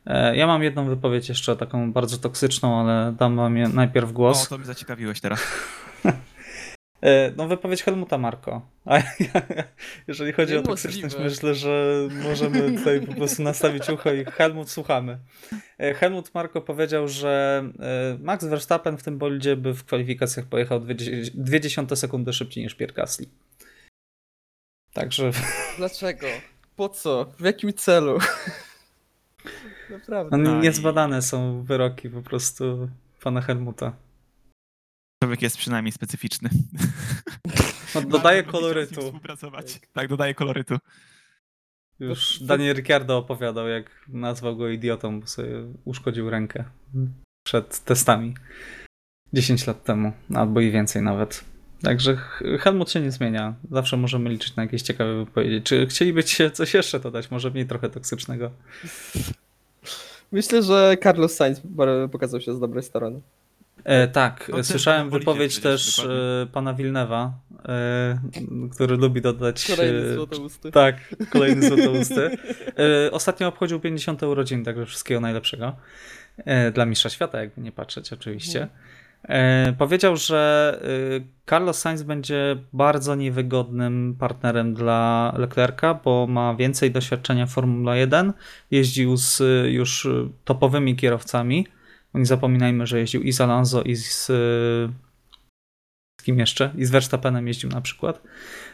E, ja mam jedną wypowiedź jeszcze, taką bardzo toksyczną, ale dam wam je najpierw O, głos. to mnie zaciekawiłeś teraz. No wypowiedź Helmuta Marko. A ja, jeżeli chodzi o Niemożliwe. toksyczność, myślę, że możemy tutaj po prostu nastawić ucho i Helmut słuchamy. Helmut Marko powiedział, że Max Verstappen w tym bolidzie by w kwalifikacjach pojechał 0,2 sekundy szybciej niż Pierre Gasly. Także Dlaczego? Po co? W jakim celu? Naprawdę. no, i- niezbadane są wyroki po prostu pana Helmuta. Człowiek jest przynajmniej specyficzny. No, dodaje kolorytu. Współpracować. Tak, dodaje kolorytu. Już Daniel Ricciardo opowiadał, jak nazwał go idiotą, bo sobie uszkodził rękę przed testami 10 lat temu, albo i więcej nawet. Także Helmut się nie zmienia. Zawsze możemy liczyć na jakieś ciekawe wypowiedzi. Czy chcielibyście coś jeszcze dodać? Może mniej trochę toksycznego? Myślę, że Carlos Sainz pokazał się z dobrej strony. E, tak, No, słyszałem wypowiedź też dokładnie. e, pana Wilnewa, e, który lubi dodać Kolejny e, złotousty. Tak, kolejny złotousty. E, Ostatnio obchodził 50 urodzin, także wszystkiego najlepszego. E, Dla mistrza świata, jakby nie patrzeć, oczywiście. E, Powiedział, że e, Carlos Sainz będzie bardzo niewygodnym partnerem dla Leclerca, bo ma więcej doświadczenia w Formule 1. Jeździł z e, już e, topowymi kierowcami. Nie zapominajmy, że jeździł i z Alonso, i z. e, Z kim jeszcze? I z Verstappenem jeździł na przykład.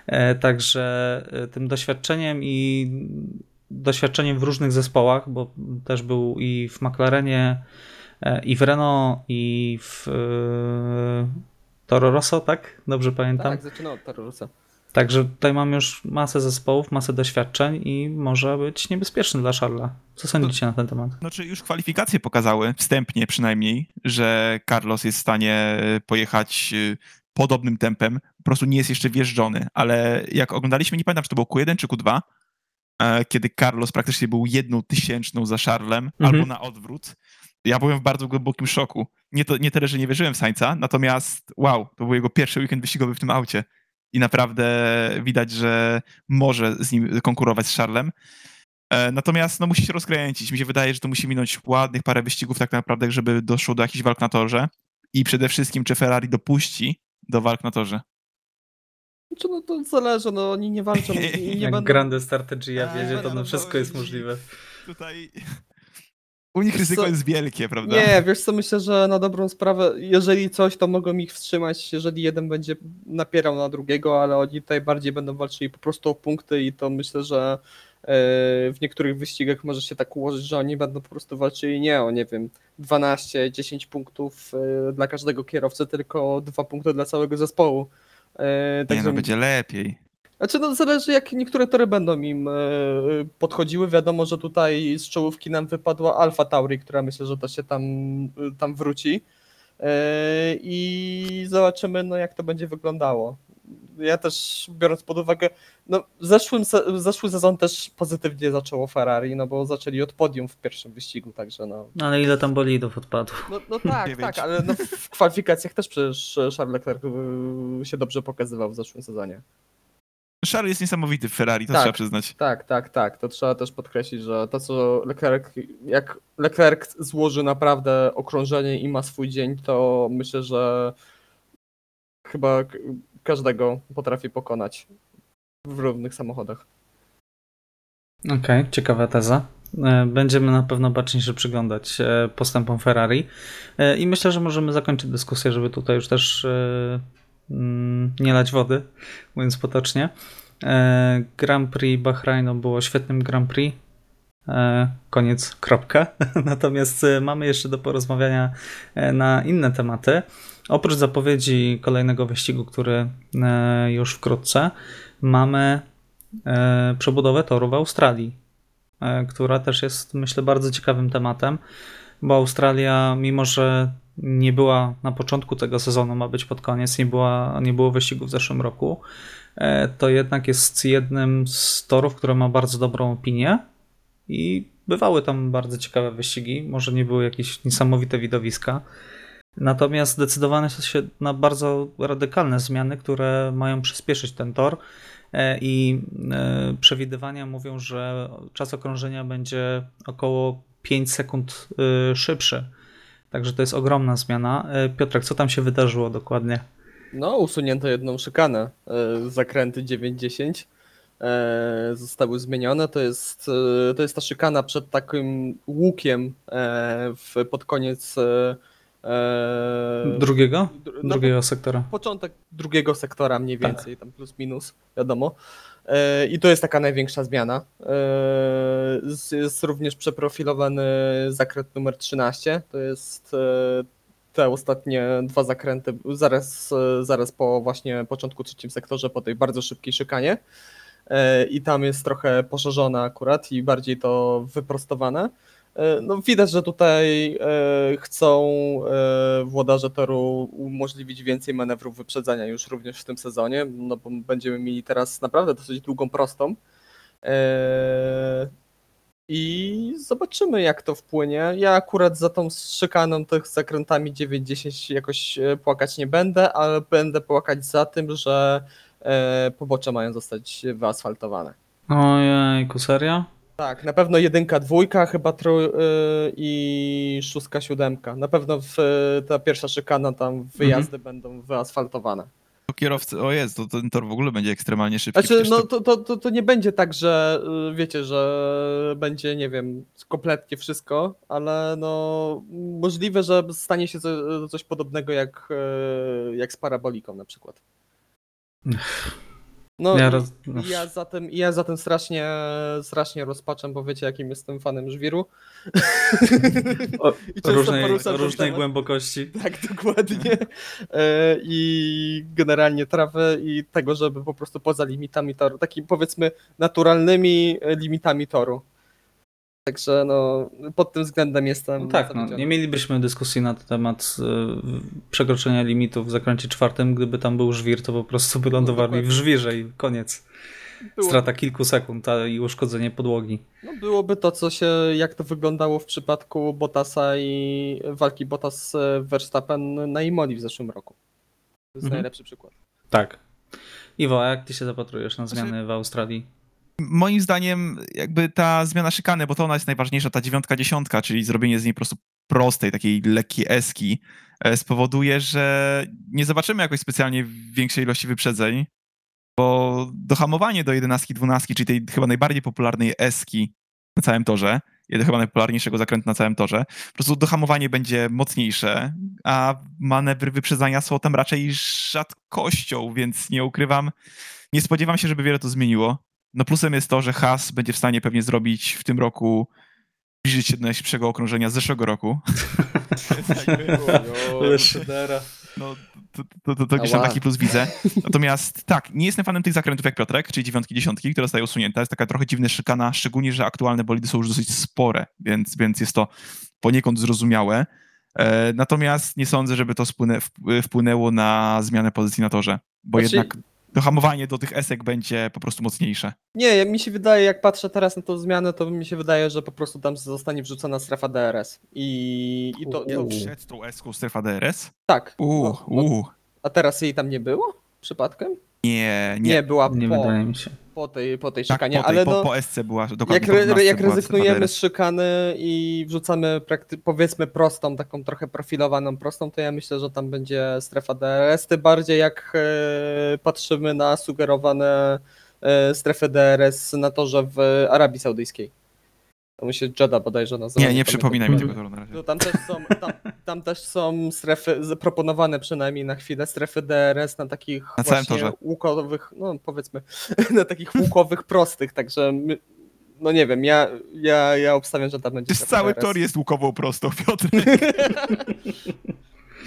E, Także e, tym doświadczeniem i doświadczeniem w różnych zespołach, bo też był i w McLarenie, e, i w Renault, i w e, Toro Rosso, tak? Dobrze pamiętam? Tak, zaczynał od Tarusa. Także tutaj mamy już masę zespołów, masę doświadczeń i może być niebezpieczny dla Charlesa. Co sądzicie na ten temat? Znaczy już kwalifikacje pokazały, wstępnie przynajmniej, że Carlos jest w stanie pojechać y, podobnym tempem. Po prostu nie jest jeszcze wjeżdżony, ale jak oglądaliśmy, nie pamiętam, czy to było Q1 czy Q2, e, kiedy Carlos praktycznie był jedną tysięczną za Charlem, Mhm. albo na odwrót. Ja byłem w bardzo głębokim szoku. Nie, to, nie tyle, że nie wierzyłem w Sańca, natomiast wow, to był jego pierwszy weekend wyścigowy w tym aucie. I naprawdę widać, że może z nim konkurować z Charlem. E, Natomiast no, musi się rozkręcić. Mi się wydaje, że to musi minąć ładnych parę wyścigów tak naprawdę, żeby doszło do jakichś walk na torze. I przede wszystkim, czy Ferrari dopuści do walk na torze. Znaczy, no to zależy, no oni nie walczą i nie Jak będą... Grande Strategia wiedzie, to no no to wszystko jest możliwe. Tutaj u nich ryzyko co? jest wielkie, prawda? Nie, wiesz co, myślę, że na dobrą sprawę, jeżeli coś, to mogą ich wstrzymać, jeżeli jeden będzie napierał na drugiego, ale oni tutaj bardziej będą walczyli po prostu o punkty i to myślę, że e, w niektórych wyścigach może się tak ułożyć, że oni będą po prostu walczyli nie o, nie wiem, 12, 10 punktów e, dla każdego kierowcy, tylko dwa punkty dla całego zespołu. E, Nie Także no, będzie lepiej. Znaczy, no zależy jak niektóre tory będą im e, podchodziły. Wiadomo, że tutaj z czołówki nam wypadła Alfa Tauri, która myślę, że to się tam, tam wróci. E, I zobaczymy, no, jak to będzie wyglądało. Ja też, biorąc pod uwagę, no, zeszłym, se- zeszły sezon też pozytywnie zaczęło Ferrari, no bo zaczęli od podium w pierwszym wyścigu, także no. Ale ile tam bolidów odpadło? No, no tak, Dziewięć. tak, ale no w kwalifikacjach też przecież Charles Leclerc się dobrze pokazywał w zeszłym sezonie. Charles jest niesamowity w Ferrari, to Tak. trzeba przyznać. Tak, tak, tak. To trzeba też podkreślić, że to, co Leclerc, jak Leclerc złoży naprawdę okrążenie i ma swój dzień, to myślę, że chyba każdego potrafi pokonać w równych samochodach. Okej, ciekawa teza. E, Będziemy na pewno bacznie się przyglądać e, postępom Ferrari E, i myślę, że możemy zakończyć dyskusję, żeby tutaj już też nie lać wody, mówiąc potocznie. E, Grand Prix Bahrainu było świetnym Grand Prix. E, Koniec, kropka. Natomiast e, mamy jeszcze do porozmawiania na inne tematy. Oprócz zapowiedzi kolejnego wyścigu, który już wkrótce, mamy przebudowę toru w Australii, która też jest, myślę, bardzo ciekawym tematem, bo Australia, mimo że nie była na początku tego sezonu, ma być pod koniec, nie, była, nie było wyścigu w zeszłym roku, e, to jednak jest jednym z torów, które ma bardzo dobrą opinię i bywały tam bardzo ciekawe wyścigi, może nie były jakieś niesamowite widowiska. Natomiast zdecydowano się na bardzo radykalne zmiany, które mają przyspieszyć ten tor. E, I e, przewidywania mówią, że czas okrążenia będzie około 5 sekund szybszy. Także to jest ogromna zmiana. E, Piotrek, co tam się wydarzyło dokładnie? No, usunięto jedną szykanę. e, Zakręty 9-10 e, zostały zmienione. To jest, to jest ta szykana przed takim łukiem w, pod koniec Drugiego? dr- no, Drugiego sektora. początek drugiego sektora mniej Tak. więcej, tam plus minus, wiadomo. E, I to jest taka największa zmiana. E, Jest również przeprofilowany zakręt numer 13. To jest e, te ostatnie dwa zakręty, zaraz, zaraz po właśnie początku trzecim sektorze, po tej bardzo szybkiej szykanie. I tam jest trochę poszerzona akurat i bardziej to wyprostowane. E, No widać, że tutaj e, chcą e, włodarze toru umożliwić więcej manewrów wyprzedzania już również w tym sezonie, no bo będziemy mieli teraz naprawdę dosyć długą prostą. I zobaczymy jak to wpłynie. Ja akurat za tą szykaną tych zakrętami 9-10 jakoś płakać nie będę, ale będę płakać za tym, że pobocze mają zostać wyasfaltowane. Ojejku, serio? Tak, na pewno jedynka, dwójka, chyba trój yy, i szóstka, siódemka. Na pewno w, ta pierwsza szykana, tam wyjazdy będą wyasfaltowane. To kierowcy, o jest, to ten tor w ogóle będzie ekstremalnie szybki. Znaczy, no to- to, to, to, nie będzie tak, że yy, wiecie, że będzie, nie wiem, kompletnie wszystko, ale no możliwe, że stanie się co, coś podobnego jak, yy, jak z paraboliką na przykład. No, Ja i- roz- ja za tym, i ja za tym strasznie, strasznie rozpaczam, bo wiecie, jakim jestem fanem żwiru. O, I różnej, różnej głębokości. Tak, dokładnie. E, I generalnie trawę i tego, żeby po prostu poza limitami toru, takimi powiedzmy naturalnymi limitami toru. Także no, pod tym względem jestem. No tak, no, nie mielibyśmy dyskusji na temat y, przekroczenia limitu w zakręcie czwartym. Gdyby tam był żwir, to po prostu by lądowali w dokładnie. żwirze i koniec. Było- Strata kilku sekund a, i uszkodzenie podłogi. No, byłoby to, co się, jak to wyglądało w przypadku Bottasa i walki Bottas-Verstappen na Imoli w zeszłym roku. To jest Mhm. najlepszy przykład. Tak. Iwo, a jak ty się zapatrujesz na Znaczy- zmiany w Australii? Moim zdaniem jakby ta zmiana szykany, bo to ona jest najważniejsza, ta dziewiątka, dziesiątka, czyli zrobienie z niej po prostu prostej, takiej lekkiej eski, e, spowoduje, że nie zobaczymy jakoś specjalnie większej ilości wyprzedzeń, bo dohamowanie do jedenastki, dwunastki, czyli tej chyba najbardziej popularnej eski na całym torze, jeden chyba najpopularniejszego zakrętu na całym torze, po prostu dohamowanie będzie mocniejsze, a manewry wyprzedzania są tam raczej rzadkością, więc nie ukrywam, nie spodziewam się, żeby wiele to zmieniło. No plusem jest to, że Haas będzie w stanie pewnie zrobić w tym roku zbliżyć się do najszybszego okrążenia z zeszłego roku. No, to, to, to, to gdzieś tam taki plus widzę. Natomiast tak, nie jestem fanem tych zakrętów jak Piotrek, czyli dziewiątki, dziesiątki, które zostają usunięte. Jest taka trochę dziwna szykana, szczególnie, że aktualne bolidy są już dosyć spore, więc, więc jest to poniekąd zrozumiałe. E, natomiast nie sądzę, żeby to spłynę, wp- wpłynęło na zmianę pozycji na torze, bo Znaczy- jednak hamowanie do tych esek będzie po prostu mocniejsze. Nie, mi się wydaje, jak patrzę teraz na tą zmianę, to mi się wydaje, że po prostu tam zostanie wrzucona strefa DRS. I, i to, Uuu. Przed tą eską strefa DRS? tak. Uuu, No, no, uuu. a teraz jej tam nie było? Przypadkiem? Nie, Nie, nie. była Nie po, wydaje mi się. po tej, po tej Tak, szykanie, po, tej, ale po, no, po SC była dokładnie jak, po re, 12 jak była DRS. z szykany i wrzucamy prakty- powiedzmy prostą, taką trochę profilowaną prostą, to ja myślę, że tam będzie strefa DRS, tym bardziej jak e, patrzymy na sugerowane e, strefy DRS na torze w Arabii Saudyjskiej. To mi się Jeddah bodajże nazywa. Nie, nie pamiętam. przypominaj mi tego toru na razie. To tam też są, tam, tam też są strefy, z- proponowane przynajmniej na chwilę, strefy DRS na takich Na całym właśnie torze. łukowych, no powiedzmy, na takich łukowych prostych, także my, no nie wiem, ja, ja, ja obstawiam, że tam będzie Przecież strefa cały DRS. tor jest łukową prostą, Piotr.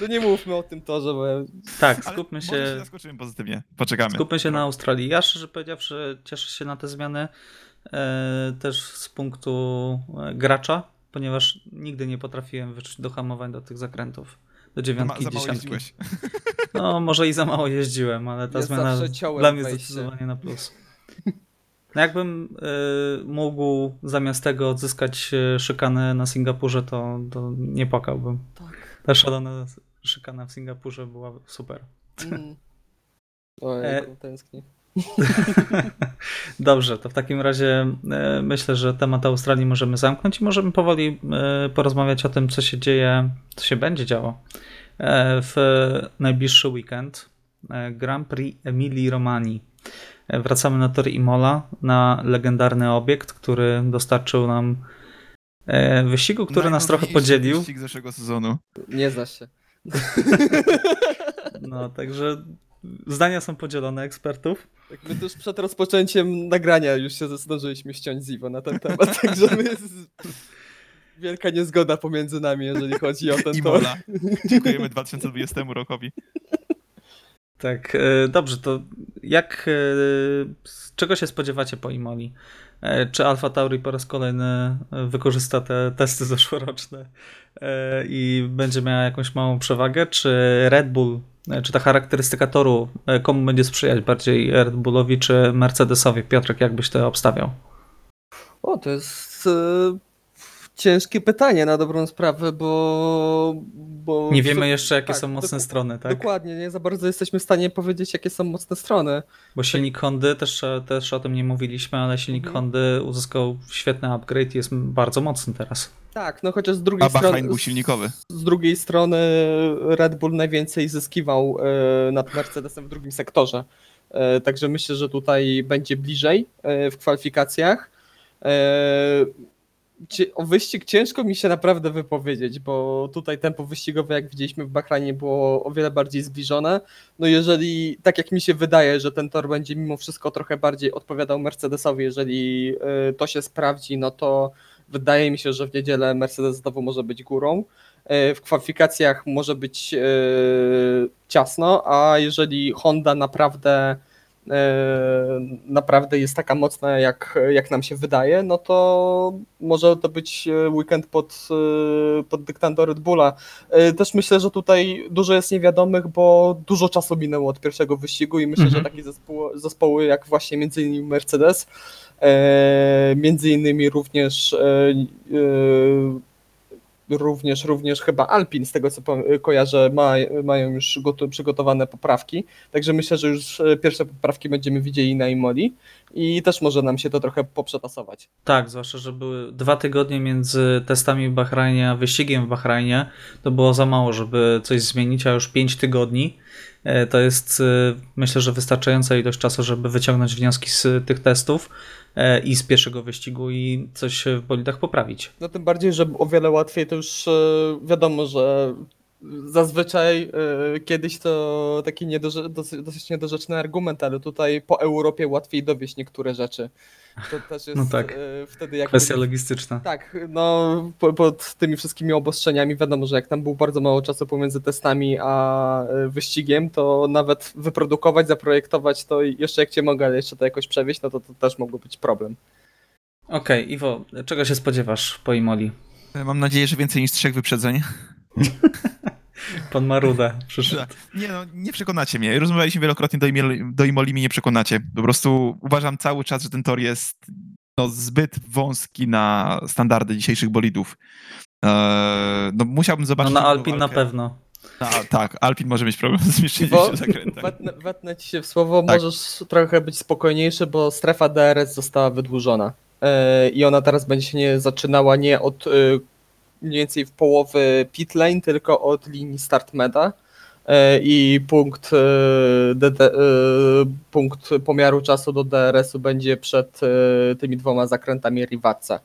No nie mówmy o tym torze, bo ja... Tak, Ale skupmy Może się się, zaskoczymy pozytywnie. Poczekamy. skupmy się na Australii. Ja szczerze powiedziawszy cieszę się na te zmiany też z punktu e, gracza, ponieważ nigdy nie potrafiłem wyczuć do hamowań do tych zakrętów. Do dziewiątki, za dziesiątki. No, może i za mało jeździłem, ale ta Ja zmiana dla mnie wejście. zdecydowanie na plus. No jakbym y, mógł zamiast tego odzyskać szykanę na Singapurze, to, to nie płakałbym. Tak. Ta szalona szykana w Singapurze była super. Mm. Ojejku, tęsknię. Dobrze, to w takim razie e, myślę, że temat Australii możemy zamknąć i możemy powoli e, porozmawiać o tym, co się dzieje, co się będzie działo e, w najbliższy weekend. Grand Prix Emilii Romani. Wracamy na tor Imola, na legendarny obiekt, który dostarczył nam wyścigu, który nas trochę podzielił. wyścig zeszłego sezonu. Nie znasz się. No, także zdania są podzielone ekspertów. Tak, my tuż przed rozpoczęciem nagrania już się zdążyliśmy ściąć z Iwo na ten temat, także my jest wielka niezgoda pomiędzy nami, jeżeli chodzi o ten I tor. Mola. Dziękujemy 2020 rokowi. Tak, e, dobrze, to jak, e, czego się spodziewacie po Imoli? E, Czy Alfa Tauri po raz kolejny wykorzysta te testy zeszłoroczne i będzie miała jakąś małą przewagę? Czy Red Bull, czy ta charakterystyka toru, e, komu będzie sprzyjać bardziej Red Bullowi czy Mercedesowi? Piotrek, jak byś to obstawiał? O, to jest e, ciężkie pytanie na dobrą sprawę, bo... bo Nie wiemy jeszcze, jakie tak, są mocne doku- strony, tak? Dokładnie, nie za bardzo jesteśmy w stanie powiedzieć, jakie są mocne strony. Bo silnik Hondy, też, też o tym nie mówiliśmy, ale silnik Mhm. Hondy uzyskał świetny upgrade i jest bardzo mocny teraz. Tak, no chociaż z drugiej A Bahrain strony... był silnikowy. Z drugiej strony Red Bull najwięcej zyskiwał e, nad Mercedesem w drugim sektorze. E, Także myślę, że tutaj będzie bliżej e, w kwalifikacjach. O wyścig ciężko mi się naprawdę wypowiedzieć, bo tutaj tempo wyścigowe, jak widzieliśmy w Bahrajnie, było o wiele bardziej zbliżone. No jeżeli, tak jak mi się wydaje, że ten tor będzie mimo wszystko trochę bardziej odpowiadał Mercedesowi, jeżeli e, to się sprawdzi, no to wydaje mi się, że w niedzielę Mercedes znowu może być górą. E, W kwalifikacjach może być e, ciasno, a jeżeli Honda naprawdę naprawdę jest taka mocna, jak, jak nam się wydaje, no to może to być e, weekend pod, e, pod dyktando Red Bulla. E, Też myślę, że tutaj dużo jest niewiadomych, bo dużo czasu minęło od pierwszego wyścigu i myślę, Mhm. że takie zespoły, zespoły jak właśnie między innymi Mercedes, e, między innymi również e, e, również, również chyba Alpin, z tego co kojarzę, ma, mają już przygotowane poprawki. Także myślę, że już e, pierwsze poprawki będziemy widzieli na Imoli i też może nam się to trochę poprzetasować. Tak, zwłaszcza, że były dwa tygodnie między testami w Bahrajnie a wyścigiem w Bahrajnie. To było za mało, żeby coś zmienić, a już pięć tygodni to jest e, myślę, że wystarczająca ilość czasu, żeby wyciągnąć wnioski z tych testów e, i z pierwszego wyścigu i coś w bolidach poprawić. No tym bardziej, że o wiele łatwiej to już e, wiadomo, że zazwyczaj y, kiedyś to taki niedorze, dosyć, dosyć niedorzeczny argument, ale tutaj po Europie łatwiej dowieść niektóre rzeczy. To też jest No tak. y, wtedy jak Kwestia logistyczna. Tak, no po, pod tymi wszystkimi obostrzeniami wiadomo, że jak tam było bardzo mało czasu pomiędzy testami a y, wyścigiem, to nawet wyprodukować, zaprojektować to i jeszcze jak cię mogę, ale jeszcze to jakoś przewieźć, no to, to też mógłby być problem. Okej, Iwo, czego się spodziewasz po Imoli? E, Mam nadzieję, że więcej niż trzech wyprzedzeń. Pan Maruda przyszedł. Nie no, nie przekonacie mnie. Rozmawialiśmy wielokrotnie do, Imoli, do Imoli, mnie nie przekonacie. Po prostu uważam cały czas, że ten tor jest no, zbyt wąski na standardy dzisiejszych bolidów. Eee, no musiałbym No zobaczyć... na tą Alpin na pewno. A, tak, Alpin może mieć problem z zmieszczeniem Bo się w zakrętach. wetnę, wetnę ci się w słowo, Tak. możesz trochę być spokojniejszy, bo strefa DRS została wydłużona. Yy, I ona teraz będzie się nie zaczynała nie od yy, mniej więcej w połowy pit lane, tylko od linii start meta. Yy, I punkt, DD, yy, punkt pomiaru czasu do DRS-u będzie przed tymi dwoma zakrętami Rivaca.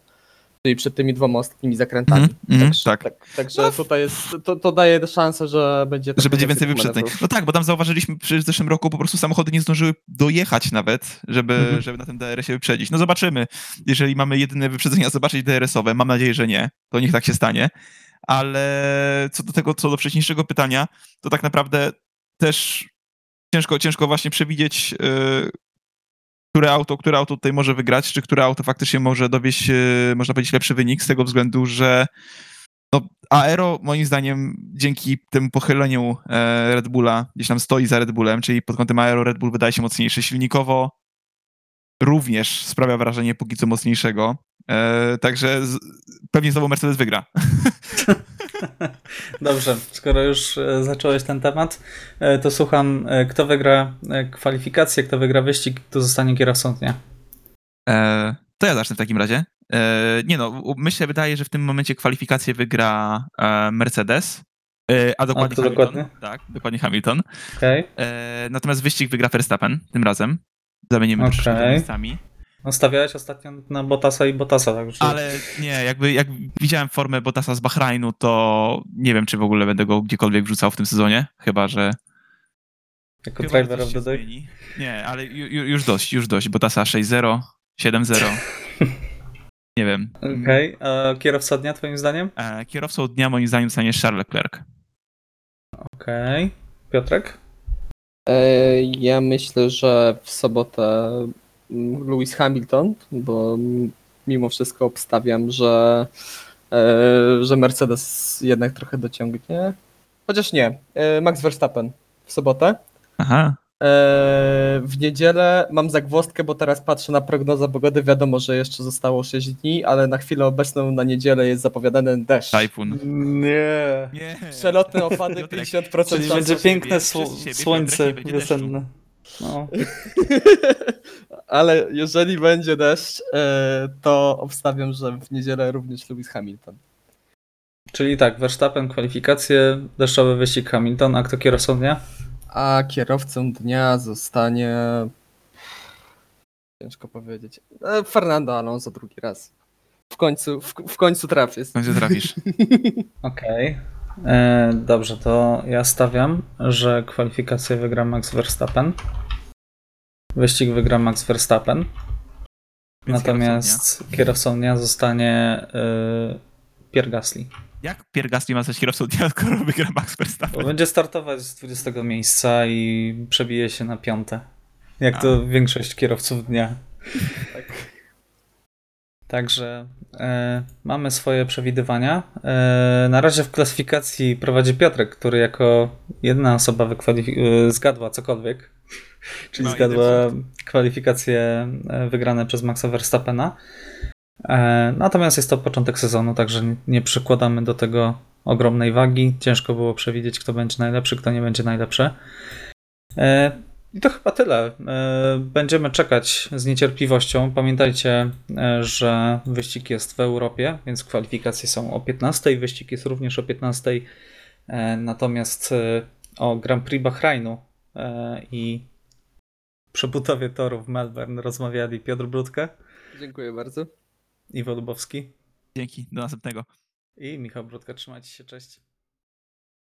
Czyli przed tymi dwoma ostatnimi zakrętami. Mhm, także, tak. tak, także tutaj jest, to, to daje szansę, że będzie że będzie więcej wyprzedzeń. manewrów. No tak, bo tam zauważyliśmy że w zeszłym roku po prostu samochody nie zdążyły dojechać nawet, żeby, Mhm. żeby na tym DRS-ie wyprzedzić. No zobaczymy. Jeżeli mamy jedyne wyprzedzenia zobaczyć DRS-owe, mam nadzieję, że nie, to niech tak się stanie. Ale co do tego, co do wcześniejszego pytania, to tak naprawdę też ciężko, ciężko właśnie przewidzieć, yy, które auto, które auto tutaj może wygrać, czy które auto faktycznie może dowieść, yy, można powiedzieć, lepszy wynik, z tego względu, że no, Aero moim zdaniem dzięki temu pochyleniu e, Red Bulla gdzieś tam stoi za Red Bullem, czyli pod kątem Aero Red Bull wydaje się mocniejszy. Silnikowo również sprawia wrażenie póki co mocniejszego. E, także pewnie znowu Mercedes wygra. Dobrze, skoro już e, zacząłeś ten temat, e, to słucham, e, kto wygra e, kwalifikację, kto wygra wyścig, kto zostanie kierowcą dnia. E, to ja zacznę w takim razie. E, nie no, myślę, wydaje, że w tym momencie kwalifikację wygra e, Mercedes. A dokładnie to Hamilton. dokładnie? Tak, dokładnie Hamilton. E, natomiast wyścig wygra Verstappen tym razem. Zamienimy troszeczkę miejscami. Okay. stawiałeś ostatnio na Botasa i Botasa, także Ale nie, jakby jak widziałem formę Bottasa z Bahrajnu, to nie wiem, czy w ogóle będę go gdziekolwiek wrzucał w tym sezonie. Chyba, że. jako chyba, driver of the day. zmieni. Nie, ale ju, ju, już dość, już dość. Bottasa 6-0, 7-0. nie wiem. Okej, a kierowca dnia twoim zdaniem? E, kierowcą dnia moim zdaniem stanie Charles Leclerc. Okej, Piotrek? E, Ja myślę, że w sobotę Lewis Hamilton, bo mimo wszystko obstawiam, że, e, że Mercedes jednak trochę dociągnie. Chociaż nie, e, Max Verstappen w sobotę. Aha. E, W niedzielę mam zagwozdkę, bo teraz patrzę na prognozę pogody. Wiadomo, że jeszcze zostało 6 dni, ale na chwilę obecną na niedzielę jest zapowiadany deszcz. Tajfun. Nie. Nie. Przelotne opady Piotrek, 50% Czyli będzie piękne sło- słońce wiosenne. No. Ale jeżeli będzie deszcz, e, to obstawiam, że w niedzielę również Lewis Hamilton. Czyli tak, Verstappen, kwalifikacje, deszczowy wyścig Hamilton, a kto kierowcą dnia? A kierowcą dnia zostanie. Ciężko powiedzieć. E, Fernando Alonso drugi raz. W końcu, w, w końcu trafię. W końcu trafisz. Okej. E, Dobrze, to ja stawiam, że kwalifikację wygra Max Verstappen. Wyścig wygra Max Verstappen. Więc Natomiast kierowcą dnia zostanie y, Pierre Gasly. Jak Pierre Gasly ma zostać kierowcą dnia, skoro wygra Max Bo Verstappen? będzie startować z 20 miejsca i przebije się na piąte. Jak A. to większość kierowców dnia. Tak. Także e, mamy swoje przewidywania. E, na razie w klasyfikacji prowadzi Piotrek, który jako jedna osoba wykwalif- e, zgadła cokolwiek. Czyli Ma zgadła kwalifikacje e, wygrane przez Maxa Verstappena. E, natomiast jest to początek sezonu, także nie- przykładamy do tego ogromnej wagi. Ciężko było przewidzieć, kto będzie najlepszy, kto nie będzie najlepszy. E, I to chyba tyle. Będziemy czekać z niecierpliwością. Pamiętajcie, że wyścig jest w Europie, więc kwalifikacje są o 15. Wyścig jest również o 15. E, Natomiast o Grand Prix Bahrainu i przebudowie toru w Melbourne rozmawiali Piotr Brudka, Dziękuję bardzo. Iwo Lubowski Dzięki, do następnego. i Michał Brudka. Trzymajcie się, cześć.